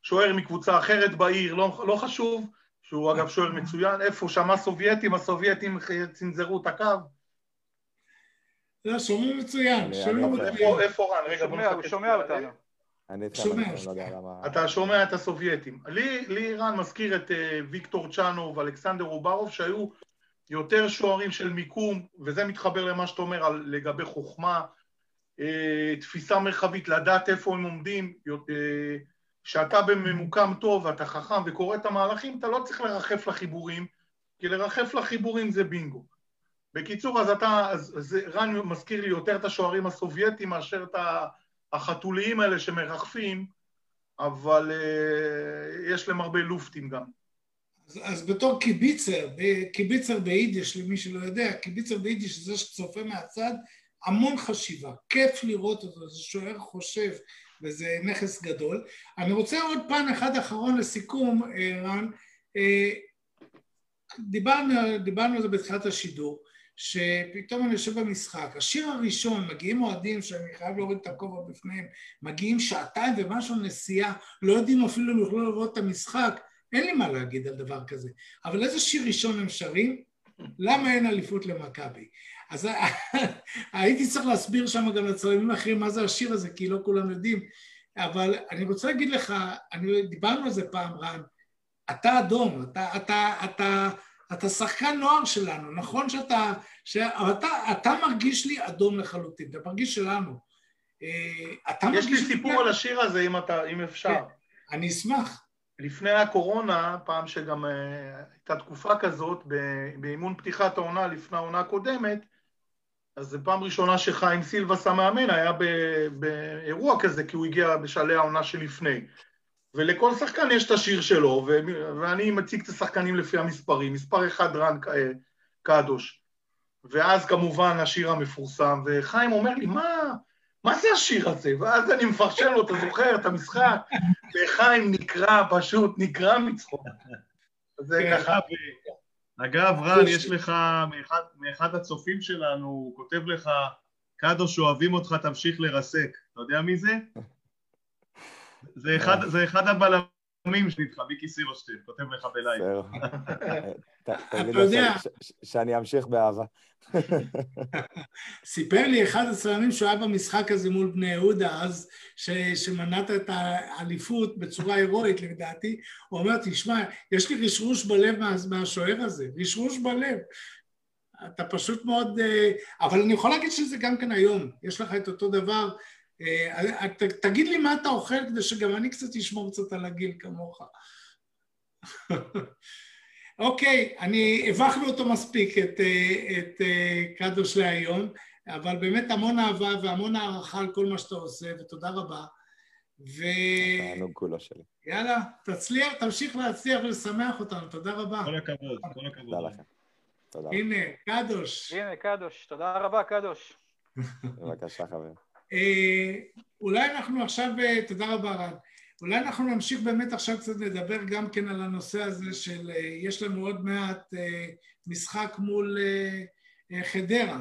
שוער מקבוצה אחרת בעיר, לא, לא חשוב, שהוא אגב שוער מצוין, איפה שמע סובייטים, הסובייטים צנזרו את הקו. לא, שומעים מצוין, שומעים מצוין. איפה רן? רגע, בוא נחכה. הוא שומע אותנו. אני איתך. אני לא יודע למה... אתה שומע את הסובייטים. לי, לי רן מזכיר את אה, ויקטור צ'אנו ואלכסנדר אוברוב, שהיו יותר שוערים של מיקום, וזה מתחבר למה שאתה אומר על, לגבי חוכמה, אה, תפיסה מרחבית, לדעת איפה הם עומדים, אה, כשאתה בממוקם טוב ואתה חכם וקורא את המהלכים, אתה לא צריך לרחף לחיבורים, כי לרחף לחיבורים זה בינגו. בקיצור, אז אתה, אז, אז רן מזכיר לי יותר את השוערים הסובייטים מאשר את החתוליים האלה שמרחפים, אבל uh, יש להם הרבה לופטים גם. אז, אז בתור קיביצר, קיביצר ביידיש, למי שלא יודע, קיביצר ביידיש זה שצופה מהצד, המון חשיבה, כיף לראות אותו, זה שוער חושב וזה נכס גדול. אני רוצה עוד פן אחד אחרון לסיכום, רן, דיברנו, דיברנו על זה בתחילת השידור, שפתאום אני יושב במשחק, השיר הראשון, מגיעים אוהדים שאני חייב להוריד את הכובע בפניהם, מגיעים שעתיים ומשהו נסיעה, לא יודעים אפילו אם יוכלו לראות את המשחק, אין לי מה להגיד על דבר כזה. אבל איזה שיר ראשון הם שרים? למה אין אליפות למכבי? אז הייתי צריך להסביר שם גם לצלמים אחרים מה זה השיר הזה, כי לא כולם יודעים. אבל אני רוצה להגיד לך, אני, דיברנו על זה פעם, רן, אתה אדום, אתה, אתה, אתה, אתה שחקן נוער שלנו, נכון שאתה, שאתה, אתה מרגיש לי אדום לחלוטין, אתה מרגיש שלנו. אתה יש לי סיפור על השיר הזה, אם, אתה, אם אפשר. כן, אני אשמח. לפני הקורונה, פעם שגם uh, הייתה תקופה כזאת, באימון פתיחת העונה לפני העונה הקודמת, אז זו פעם ראשונה שחיים סילבס המאמן היה באירוע כזה, כי הוא הגיע בשלהי העונה שלפני. ולכל שחקן יש את השיר שלו, ואני מציג את השחקנים לפי המספרים. מספר אחד רן קדוש. ואז כמובן השיר המפורסם, וחיים אומר לי, מה, מה זה השיר הזה? ואז אני מפרשן לו, אתה זוכר את המשחק? וחיים נקרע, פשוט נקרע מצחוק. זה כן. ככה... אגב, רן, יש לך, מאחד, מאחד הצופים שלנו, הוא כותב לך, קדוש אוהבים אותך, תמשיך לרסק. אתה יודע מי זה? זה אחד, זה אחד הבלמים שלי איתך, מיקי סירושטיין, כותב לך בלייב. תגיד לו שאני אמשיך באהבה. סיפר לי אחד הצלמים שהוא היה במשחק הזה מול בני יהודה, אז שמנעת את האליפות בצורה הירואית לדעתי, הוא אומר, תשמע, יש לי רשרוש בלב מהשוער הזה, רשרוש בלב. אתה פשוט מאוד... אה, אבל אני יכול להגיד שזה גם כן היום, יש לך את אותו דבר. אה, תגיד לי מה אתה אוכל כדי שגם אני קצת אשמור קצת על הגיל כמוך. אוקיי, אני, הבכנו אותו מספיק, את, אה, את אה, קדוש להיום, אבל באמת המון אהבה והמון הערכה על כל מה שאתה עושה, ותודה רבה. ו... תענוג כולו שלי. יאללה, תצליח, תמשיך להצליח ולשמח אותנו, תודה רבה. כל הכבוד, כל הכבוד. תודה לכם. תודה. הנה, קדוש. הנה, קדוש, תודה רבה, קדוש. בבקשה, חבר. אה, אולי אנחנו עכשיו, תודה רבה רן, אולי אנחנו נמשיך באמת עכשיו קצת לדבר גם כן על הנושא הזה של, יש לנו עוד מעט משחק מול חדרה.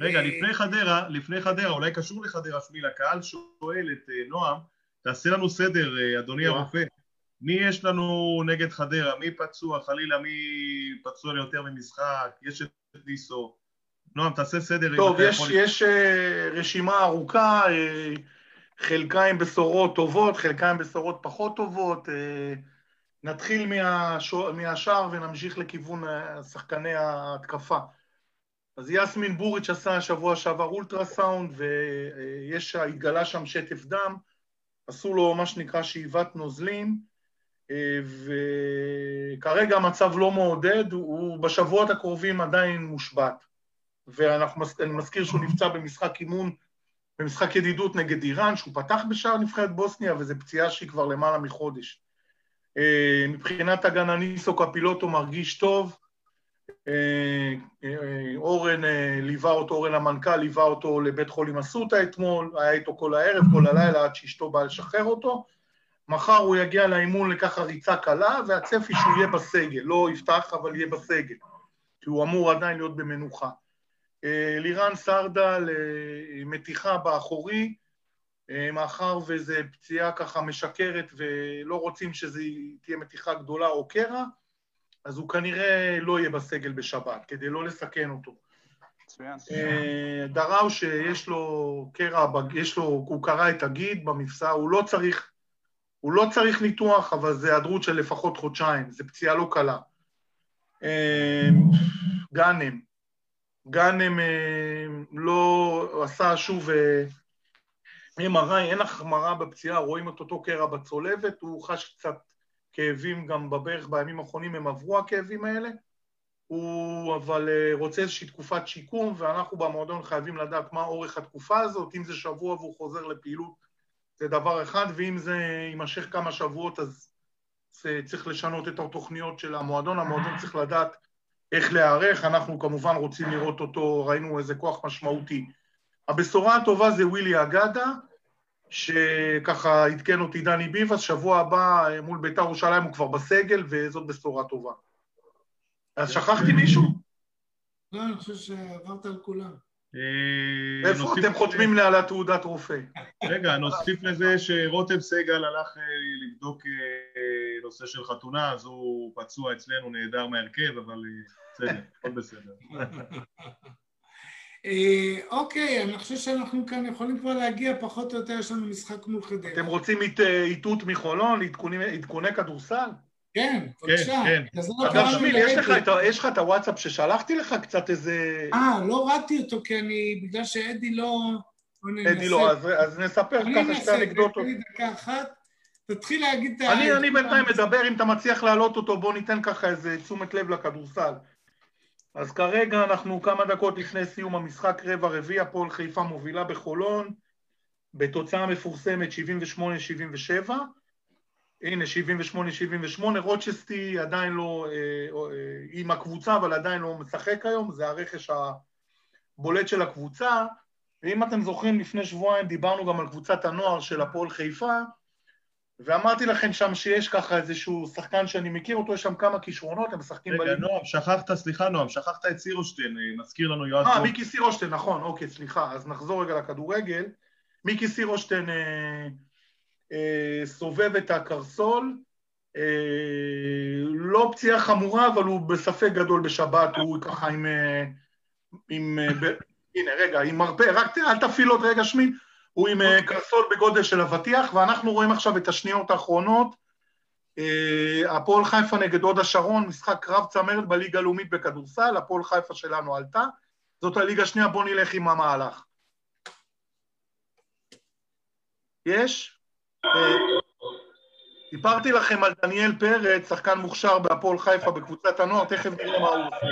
רגע, לפני חדרה, לפני חדרה, אולי קשור לחדרה, שמיל, הקהל שואל את נועם, תעשה לנו סדר, אדוני הרופא. מי יש לנו נגד חדרה? מי פצוע? חלילה, מי פצוע יותר ממשחק? יש את ניסו. נועם, תעשה סדר. טוב, יש, יש רשימה ארוכה. חלקה עם בשורות טובות, חלקה עם בשורות פחות טובות. נתחיל מהשור, מהשאר ונמשיך לכיוון שחקני ההתקפה. אז יסמין בוריץ' עשה שבוע שעבר אולטרסאונד ויש, התגלה שם שטף דם, עשו לו מה שנקרא שאיבת נוזלים וכרגע המצב לא מעודד, הוא בשבועות הקרובים עדיין מושבת ואני מזכיר שהוא נפצע במשחק אימון במשחק ידידות נגד איראן, שהוא פתח בשער נבחרת בוסניה, וזו פציעה שהיא כבר למעלה מחודש. מבחינת הגנה ניסו קפילוטו מרגיש טוב, אורן ליווה אותו, אורן המנכ"ל ליווה אותו לבית חולים אסותא אתמול, היה איתו כל הערב, כל הלילה, עד שאשתו באה לשחרר אותו. מחר הוא יגיע לאימון לככה ריצה קלה, והצפי שהוא יהיה בסגל, לא יפתח אבל יהיה בסגל, כי הוא אמור עדיין להיות במנוחה. לירן סרדה למתיחה באחורי, מאחר וזו פציעה ככה משקרת ולא רוצים שזה תהיה מתיחה גדולה או קרע, אז הוא כנראה לא יהיה בסגל בשבת, כדי לא לסכן אותו. מצוין. אה, דראו שיש לו קרע, יש לו, הוא קרע את הגיד במפסע, הוא לא צריך, הוא לא צריך ניתוח, אבל זה היעדרות של לפחות חודשיים, זו פציעה לא קלה. אה, גאנם, גאנם אה, לא עשה שוב MRI, אין החמרה בפציעה, רואים את אותו קרע בצולבת, הוא חש קצת כאבים גם בברך בימים האחרונים, הם עברו הכאבים האלה. הוא אבל אה, רוצה איזושהי תקופת שיקום, ואנחנו במועדון חייבים לדעת מה אורך התקופה הזאת, אם זה שבוע והוא חוזר לפעילות זה דבר אחד, ואם זה יימשך כמה שבועות אז צריך לשנות את התוכניות של המועדון, המועדון צריך לדעת איך להיערך, אנחנו כמובן רוצים לראות אותו, ראינו איזה כוח משמעותי. הבשורה הטובה זה ווילי אגדה, שככה עדכן אותי דני ביבס, שבוע הבא מול בית"ר ירושלים הוא כבר בסגל, וזאת בשורה טובה. אז שכחתי מישהו? לא, אני חושב שעברת על כולם. אה, איפה אתם חותמים לי על התעודת רופא? רגע, נוסיף לזה שרותם סגל הלך אה, לבדוק אה, נושא של חתונה, אז הוא פצוע אצלנו, נהדר מהרכב, אבל בסדר, הכל בסדר. אוקיי, אני חושב שאנחנו כאן יכולים כבר להגיע, פחות או יותר יש לנו משחק מול חדרה. אתם רוצים איתות מחולון, עדכוני כדורסל? כן, בבקשה. כן, כן. אגב, שמיל, יש לך את הוואטסאפ ששלחתי לך קצת איזה... אה, לא הורדתי אותו כי אני, בגלל שאדי לא... אדי לא, אז נספר ככה שתי אנקדוטות. אני אנסה, דקה אחת. תתחיל להגיד את ה... אני בינתיים מדבר, אם אתה מצליח להעלות אותו, בוא ניתן ככה איזה תשומת לב לכדורסל. אז כרגע אנחנו כמה דקות לפני סיום המשחק, רבע רביעי, הפועל חיפה מובילה בחולון, בתוצאה מפורסמת 78-77. הנה, 78-78, רוצ'סטי עדיין לא, אה, אה, עם הקבוצה, אבל עדיין לא משחק היום, זה הרכש הבולט של הקבוצה. ואם אתם זוכרים, לפני שבועיים דיברנו גם על קבוצת הנוער של הפועל חיפה, ואמרתי לכם שם שיש ככה איזשהו שחקן שאני מכיר אותו, יש שם כמה כישרונות, הם משחקים בליגה. רגע, נועם, שכחת, סליחה נועם, שכחת את סירושטיין, אה, מזכיר לנו יועד... אה, מיקי סירושטיין, נכון, אוקיי, סליחה, אז נחזור רגע לכדורגל. מיקי סירושטיין... אה, אה, סובב את הקרסול, אה, לא פציעה חמורה, אבל הוא בספק גדול בשבת, הוא ככה עם... אה, עם הנה, רגע, עם מרפא, רק אל תפעיל עוד רגע שמי, הוא עם קרסול בגודל של אבטיח, ואנחנו רואים עכשיו את השניות האחרונות. הפועל חיפה נגד הוד השרון, משחק קרב צמרת בליגה הלאומית בכדורסל, הפועל חיפה שלנו עלתה. זאת הליגה השנייה, בואו נלך עם המהלך. יש? סיפרתי לכם על דניאל פרץ, שחקן מוכשר בהפועל חיפה בקבוצת הנוער, תכף נראה מה הוא עושה.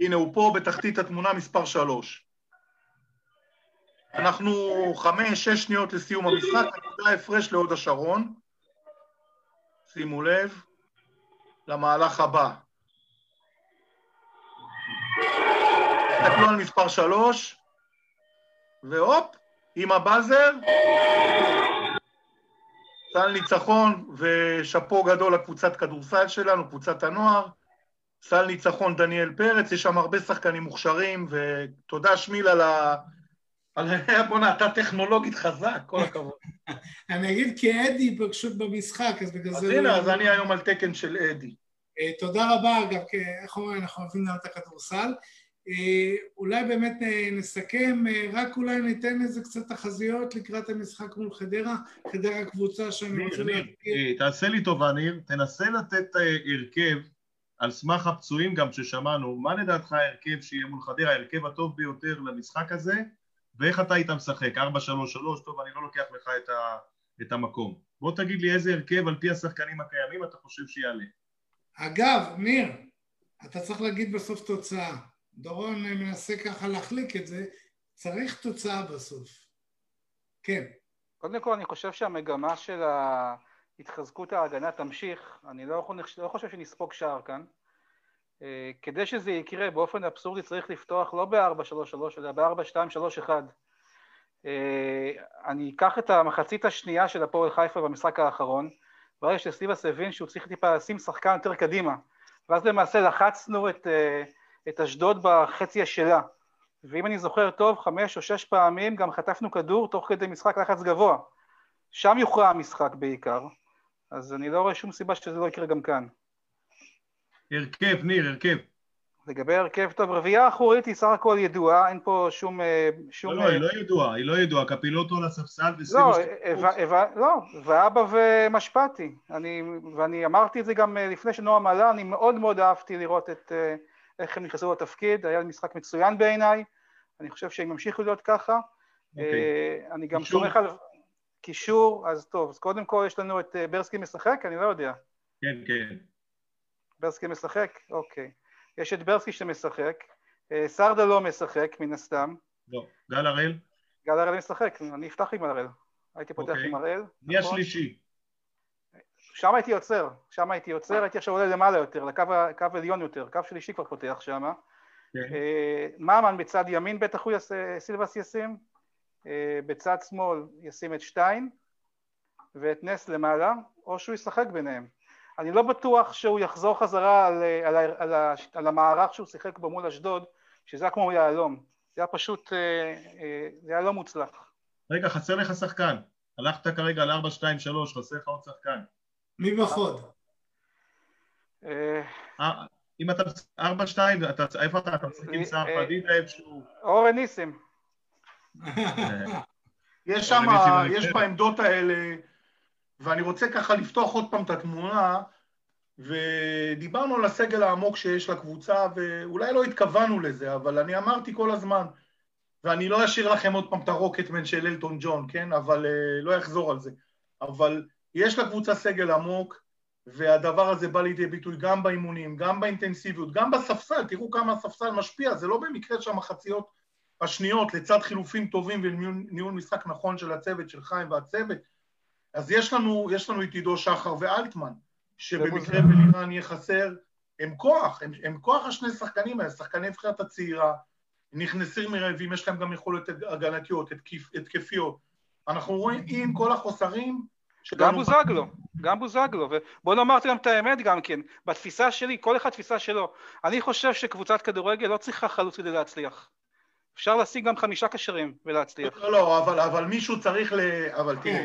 הנה, הוא פה בתחתית התמונה מספר שלוש. אנחנו חמש, שש שניות לסיום המשחק, נקודה הפרש להוד השרון. שימו לב למהלך הבא. תסתכלו על מספר שלוש, והופ, עם הבאזר, סל ניצחון ושאפו גדול לקבוצת כדורסל שלנו, קבוצת הנוער. סל ניצחון דניאל פרץ, יש שם הרבה שחקנים מוכשרים, ותודה שמיל על ה... על. בוא'נה, אתה טכנולוגית חזק, כל הכבוד. אני אגיד כי אדי פשוט במשחק, אז בגלל זה... אז הנה, אז אני היום על תקן של אדי. אה, תודה רבה, אגב, איך אומרים, אנחנו אוהבים לדעת את הכדורסל. אה, אולי באמת אה, נסכם, אה, רק אולי ניתן איזה קצת תחזיות לקראת המשחק מול חדרה, חדרה קבוצה שאני רוצה להזכיר. תעשה לי טובה, ניר, תנסה לתת הרכב על סמך הפצועים גם ששמענו, מה לדעתך ההרכב שיהיה מול חדרה, ההרכב הטוב ביותר למשחק הזה, ואיך אתה היית משחק? 4-3-3, טוב, אני לא לוקח לך את, ה, את המקום. בוא תגיד לי איזה הרכב על פי השחקנים הקיימים אתה חושב שיעלה. אגב, ניר, אתה צריך להגיד בסוף תוצאה. דורון מנסה ככה להחליק את זה, צריך תוצאה בסוף. כן. קודם כל אני חושב שהמגמה של התחזקות ההגנה תמשיך, אני לא, לא חושב שנספוג שער כאן. אה, כדי שזה יקרה באופן אבסורדי צריך לפתוח לא ב-4-3-3 אלא ב-4-2-3-1. אה, אני אקח את המחצית השנייה של הפועל חיפה במשחק האחרון, ברגע שסיבס הבין שהוא צריך טיפה לשים שחקן יותר קדימה, ואז למעשה לחצנו את, אה, את אשדוד בחצי שלה. ואם אני זוכר טוב, חמש או שש פעמים גם חטפנו כדור תוך כדי משחק לחץ גבוה. שם יוכרע המשחק בעיקר. אז אני לא רואה שום סיבה שזה לא יקרה גם כאן. הרכב, ניר, הרכב. לגבי הרכב טוב, רביעייה אחורית היא סך הכל ידועה, אין פה שום... אה, שום לא, לא, היא לא ידועה, היא לא ידועה, קפילוטו לספסל. לא, לא, ואבא ומשפטי, אני, ואני אמרתי את זה גם אה, לפני שנועם עלה, אני מאוד מאוד אהבתי לראות את אה, איך הם נכנסו לתפקיד, היה משחק מצוין בעיניי, אני חושב שהם ימשיכו להיות ככה. Okay. אוקיי. אני גם סומך על... קישור, אז טוב, אז קודם כל יש לנו את ברסקי משחק? אני לא יודע. כן, כן. ברסקי משחק? אוקיי. יש את ברסקי שמשחק, אה, סרדה לא משחק מן הסתם. לא. גל הראל? גל הראל משחק, אני אפתח עם הראל. הייתי פותח אוקיי. עם הראל. מי נכון? השלישי? שם הייתי עוצר, שם הייתי עוצר, הייתי עכשיו עולה למעלה יותר, לקו עליון יותר, קו שלישי כבר פותח שם. כן. אה, ממן בצד ימין בטח הוא יעשה, סילבס ישים, אה, בצד שמאל ישים את שטיין ואת נס למעלה, או שהוא ישחק ביניהם. אני לא בטוח שהוא יחזור חזרה על, על, על, על, על המערך שהוא שיחק בו מול אשדוד, שזה היה כמו יהלום. זה היה פשוט, אה, אה, זה היה לא מוצלח. רגע, חסר לך שחקן. הלכת כרגע על 4, 2, 3, חסר לך עוד שחקן. מי בחוד? אה, אם אתה 4, 2, איפה אתה? אתה משחק עם סער פדידה איפשהו? אורן ניסים. יש שם, יש בעמדות האלה ואני רוצה ככה לפתוח עוד פעם את התמונה, ודיברנו על הסגל העמוק שיש לקבוצה, ואולי לא התכוונו לזה, אבל אני אמרתי כל הזמן, ואני לא אשאיר לכם עוד פעם את הרוקטמן של אלטון ג'ון, כן? אבל לא אחזור על זה. אבל יש לקבוצה סגל עמוק, והדבר הזה בא לידי ביטוי גם באימונים, גם באינטנסיביות, גם בספסל, תראו כמה הספסל משפיע, זה לא במקרה שהמחציות השניות, לצד חילופים טובים וניהול משחק נכון של הצוות של חיים והצוות, אז יש לנו, יש לנו את עידו שחר ואלטמן, שבמקרה בלירן יהיה חסר, הם כוח, הם, הם כוח השני שחקנים האלה, שחקני נבחרת הצעירה, נכנסים מרעבים, יש להם גם יכולת הגנתיות, התקפיות. אנחנו רואים עם כל החוסרים... גם בוזגלו, גם בוזגלו, ובוא נאמר גם את האמת גם כן, בתפיסה שלי, כל אחד תפיסה שלו, אני חושב שקבוצת כדורגל לא צריכה חלוץ כדי להצליח. אפשר להשיג גם חמישה קשרים ולהצליח. לא, לא, אבל, אבל מישהו צריך ל... אבל תראה,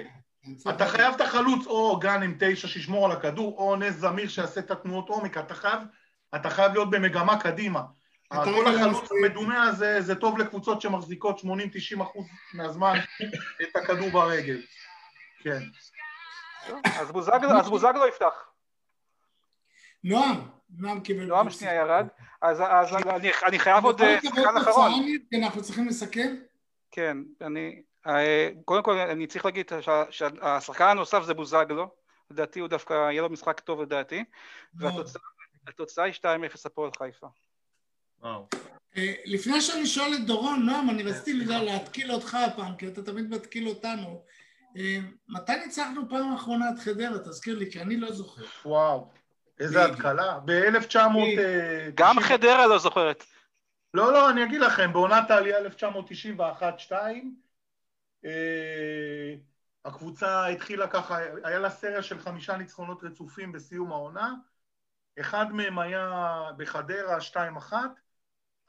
אתה חייב את החלוץ או גן עם תשע שישמור על הכדור, או נס זמיר שיעשה את התנועות עומק, אתה חייב, אתה חייב להיות במגמה קדימה. כל החלוץ המדומה הזה, זה טוב לקבוצות שמחזיקות 80-90 אחוז מהזמן את הכדור ברגל. כן. אז בוזגלו יפתח. נועם, נועם קיבל... נועם שנייה ירד, אז אני חייב עוד שחקן אחרון. אנחנו צריכים לסכם? כן, אני... אה, קודם כל אני צריך להגיד שהשחקן הנוסף זה בוזגלו, לדעתי הוא דווקא, יהיה לו משחק טוב לדעתי, והתוצאה היא 2-0 הפועל חיפה. אה, לפני שאני שואל את דורון, נועם, אני רציתי להתקיל אותך הפעם, כי אתה תמיד מתקיל אותנו. אה, מתי ניצחנו פעם אחרונה את חדרה? תזכיר לי, כי אני לא זוכר. וואו, איזה התקלה. ב-1900... גם חדרה לא זוכרת. לא, לא, אני אגיד לכם, בעונת העלייה 1991-2, אה, הקבוצה התחילה ככה, היה לה סריה של חמישה ניצחונות רצופים בסיום העונה, אחד מהם היה בחדרה 2-1,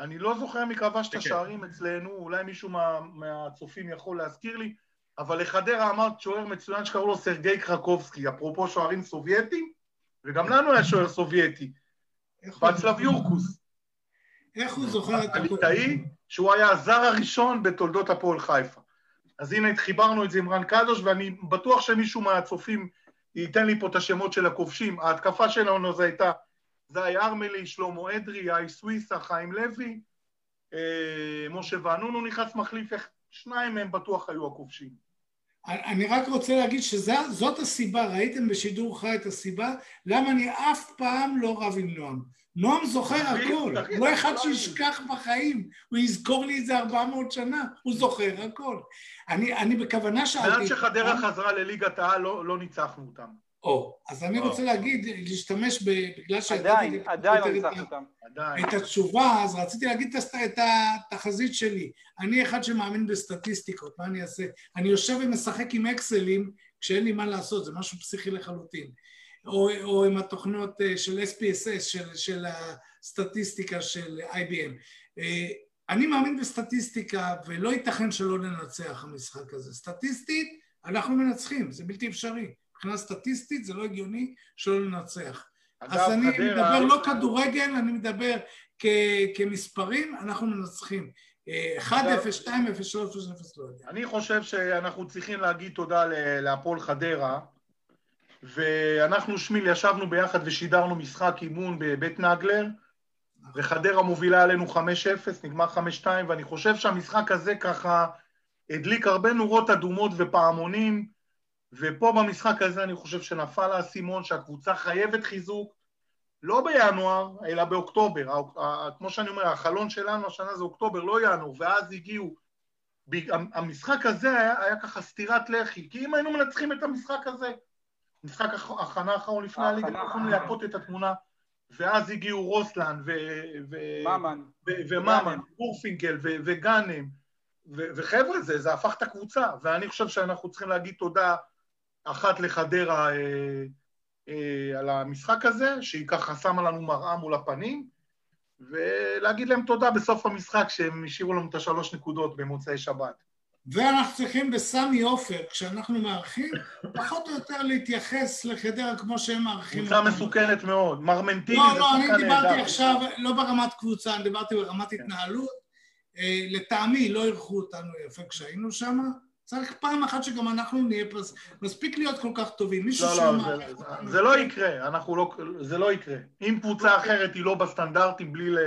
אני לא זוכר מי כבש את השערים אצלנו, אולי מישהו מה, מהצופים יכול להזכיר לי, אבל לחדרה אמרת שוער מצוין שקראו לו סרגי קרקובסקי, אפרופו שוערים סובייטים, וגם לנו היה שוער סובייטי, ואצלב יורקוס. איך הוא זוכר את הליטאי, שהוא היה הזר הראשון בתולדות הפועל חיפה. אז הנה חיברנו את זה עם רן קדוש, ואני בטוח שמישהו מהצופים ייתן לי פה את השמות של הכובשים. ההתקפה שלנו זו הייתה זי ארמלי, שלמה אדרי, יאי סוויסה, חיים לוי, אה, משה ואנונו נכנס מחליף, שניים מהם בטוח היו הכובשים. אני רק רוצה להגיד שזאת הסיבה, ראיתם בשידור חי את הסיבה, למה אני אף פעם לא רב עם נועם. נועם זוכר הכל, הוא לא אחד שישכח בחיים, הוא יזכור לי את זה 400 שנה, הוא זוכר הכל. אני, אני בכוונה שאלתי... מאז שחדרה חזרה לליגת העל לא, לא ניצחנו אותם. או, אז אני רוצה להגיד, להשתמש, בגלל עדיין, עדיין לא ניצחנו אותם. את התשובה, אז רציתי להגיד את התחזית שלי. אני אחד שמאמין בסטטיסטיקות, מה אני אעשה? אני יושב ומשחק עם אקסלים כשאין לי מה לעשות, זה משהו פסיכי לחלוטין. או, או עם התוכנות אה, של SPSS, של, של הסטטיסטיקה של IBM. אה, אני מאמין בסטטיסטיקה, ולא ייתכן שלא ננצח המשחק הזה. סטטיסטית, אנחנו מנצחים, זה בלתי אפשרי. מבחינה סטטיסטית זה לא הגיוני שלא לנצח. אגב, אז אני חדרה- מדבר לא כדורגל, אני מדבר כ- כמספרים, אנחנו מנצחים. אה, 1-0, 2-0, 3-0, לא יודע. אני חושב שאנחנו צריכים להגיד תודה להפועל חדרה, ואנחנו, שמיל, ישבנו ביחד ושידרנו משחק אימון בבית נגלר, וחדרה מובילה עלינו 5-0, נגמר 5-2, ואני חושב שהמשחק הזה ככה הדליק הרבה נורות אדומות ופעמונים, ופה במשחק הזה אני חושב שנפל האסימון שהקבוצה חייבת חיזוק, לא בינואר, אלא באוקטובר. כמו שאני אומר, החלון שלנו השנה זה אוקטובר, לא ינואר, ואז הגיעו... המשחק הזה היה, היה ככה סטירת לחי, כי אם היינו מנצחים את המשחק הזה, משחק הכנה האחרון לפני הליגה, יכולנו האחרונה. לייפות את התמונה, ואז הגיעו רוסלן וממן, ו- וגאנם, וחבר'ה, זה, זה הפך את הקבוצה, ואני חושב שאנחנו צריכים להגיד תודה אחת לחדרה אה, אה, על המשחק הזה, שהיא ככה שמה לנו מראה מול הפנים, ולהגיד להם תודה בסוף המשחק שהם השאירו לנו את השלוש נקודות במוצאי שבת. ואנחנו צריכים בסמי עופר, כשאנחנו מארחים, פחות או יותר להתייחס לחדרה כמו שהם מארחים. קבוצה. מסוכנת מאוד, מרמנטיני לא, לא, אני דיברתי נהדר. עכשיו, לא ברמת קבוצה, אני דיברתי ברמת כן. התנהלות. אה, לטעמי לא אירחו אותנו יפה כשהיינו שם. צריך פעם אחת שגם אנחנו נהיה פס... מספיק להיות כל כך טובים. מישהו לא, שם... לא, זה, זה, זה לא יקרה, אנחנו לא, זה לא יקרה. אם קבוצה אחרת היא לא בסטנדרטים בלי ל...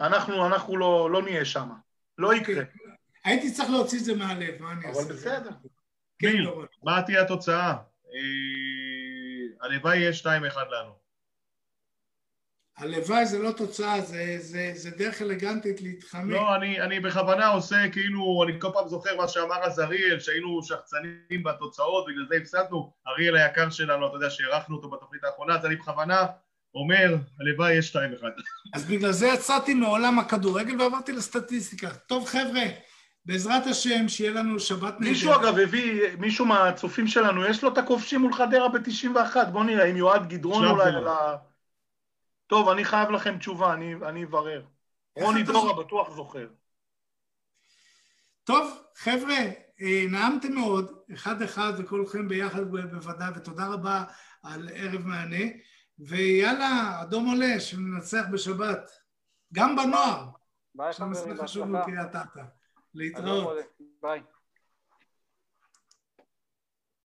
אנחנו, אנחנו לא, לא נהיה שם. לא יקרה. הייתי צריך להוציא את זה מהלב, מה אני אעשה? אבל בסדר. כן, ביל, לא. מה תהיה התוצאה? אה, הלוואי יהיה 2-1 לנו. הלוואי זה לא תוצאה, זה, זה, זה דרך אלגנטית להתחמק. לא, אני, אני בכוונה עושה כאילו, אני כל פעם זוכר מה שאמר אז אריאל, שהיינו שחצנים בתוצאות, בגלל זה הפסדנו. אריאל היקר שלנו, אתה יודע, שהערכנו אותו בתוכנית האחרונה, אז אני בכוונה אומר, הלוואי יש 2-1. אז בגלל זה יצאתי מעולם הכדורגל ועברתי לסטטיסטיקה. טוב חבר'ה, בעזרת השם, שיהיה לנו שבת נהדרת. מישהו אגב הביא, מישהו מהצופים שלנו, יש לו את הכובשים מול חדרה ב-91, בוא נראה, אם יועד גדרון אולי לא. ה... טוב, אני חייב לכם תשובה, אני, אני אברר. רוני דורה בטוח זוכר. טוב, חבר'ה, אה, נעמתם מאוד, אחד-אחד וכולכם ביחד בוודאי, ותודה רבה על ערב מהנה. ויאללה, אדום עולה, שננצח בשבת. גם בנוער. ביי חברים, בהצלחה. להתראות. ביי.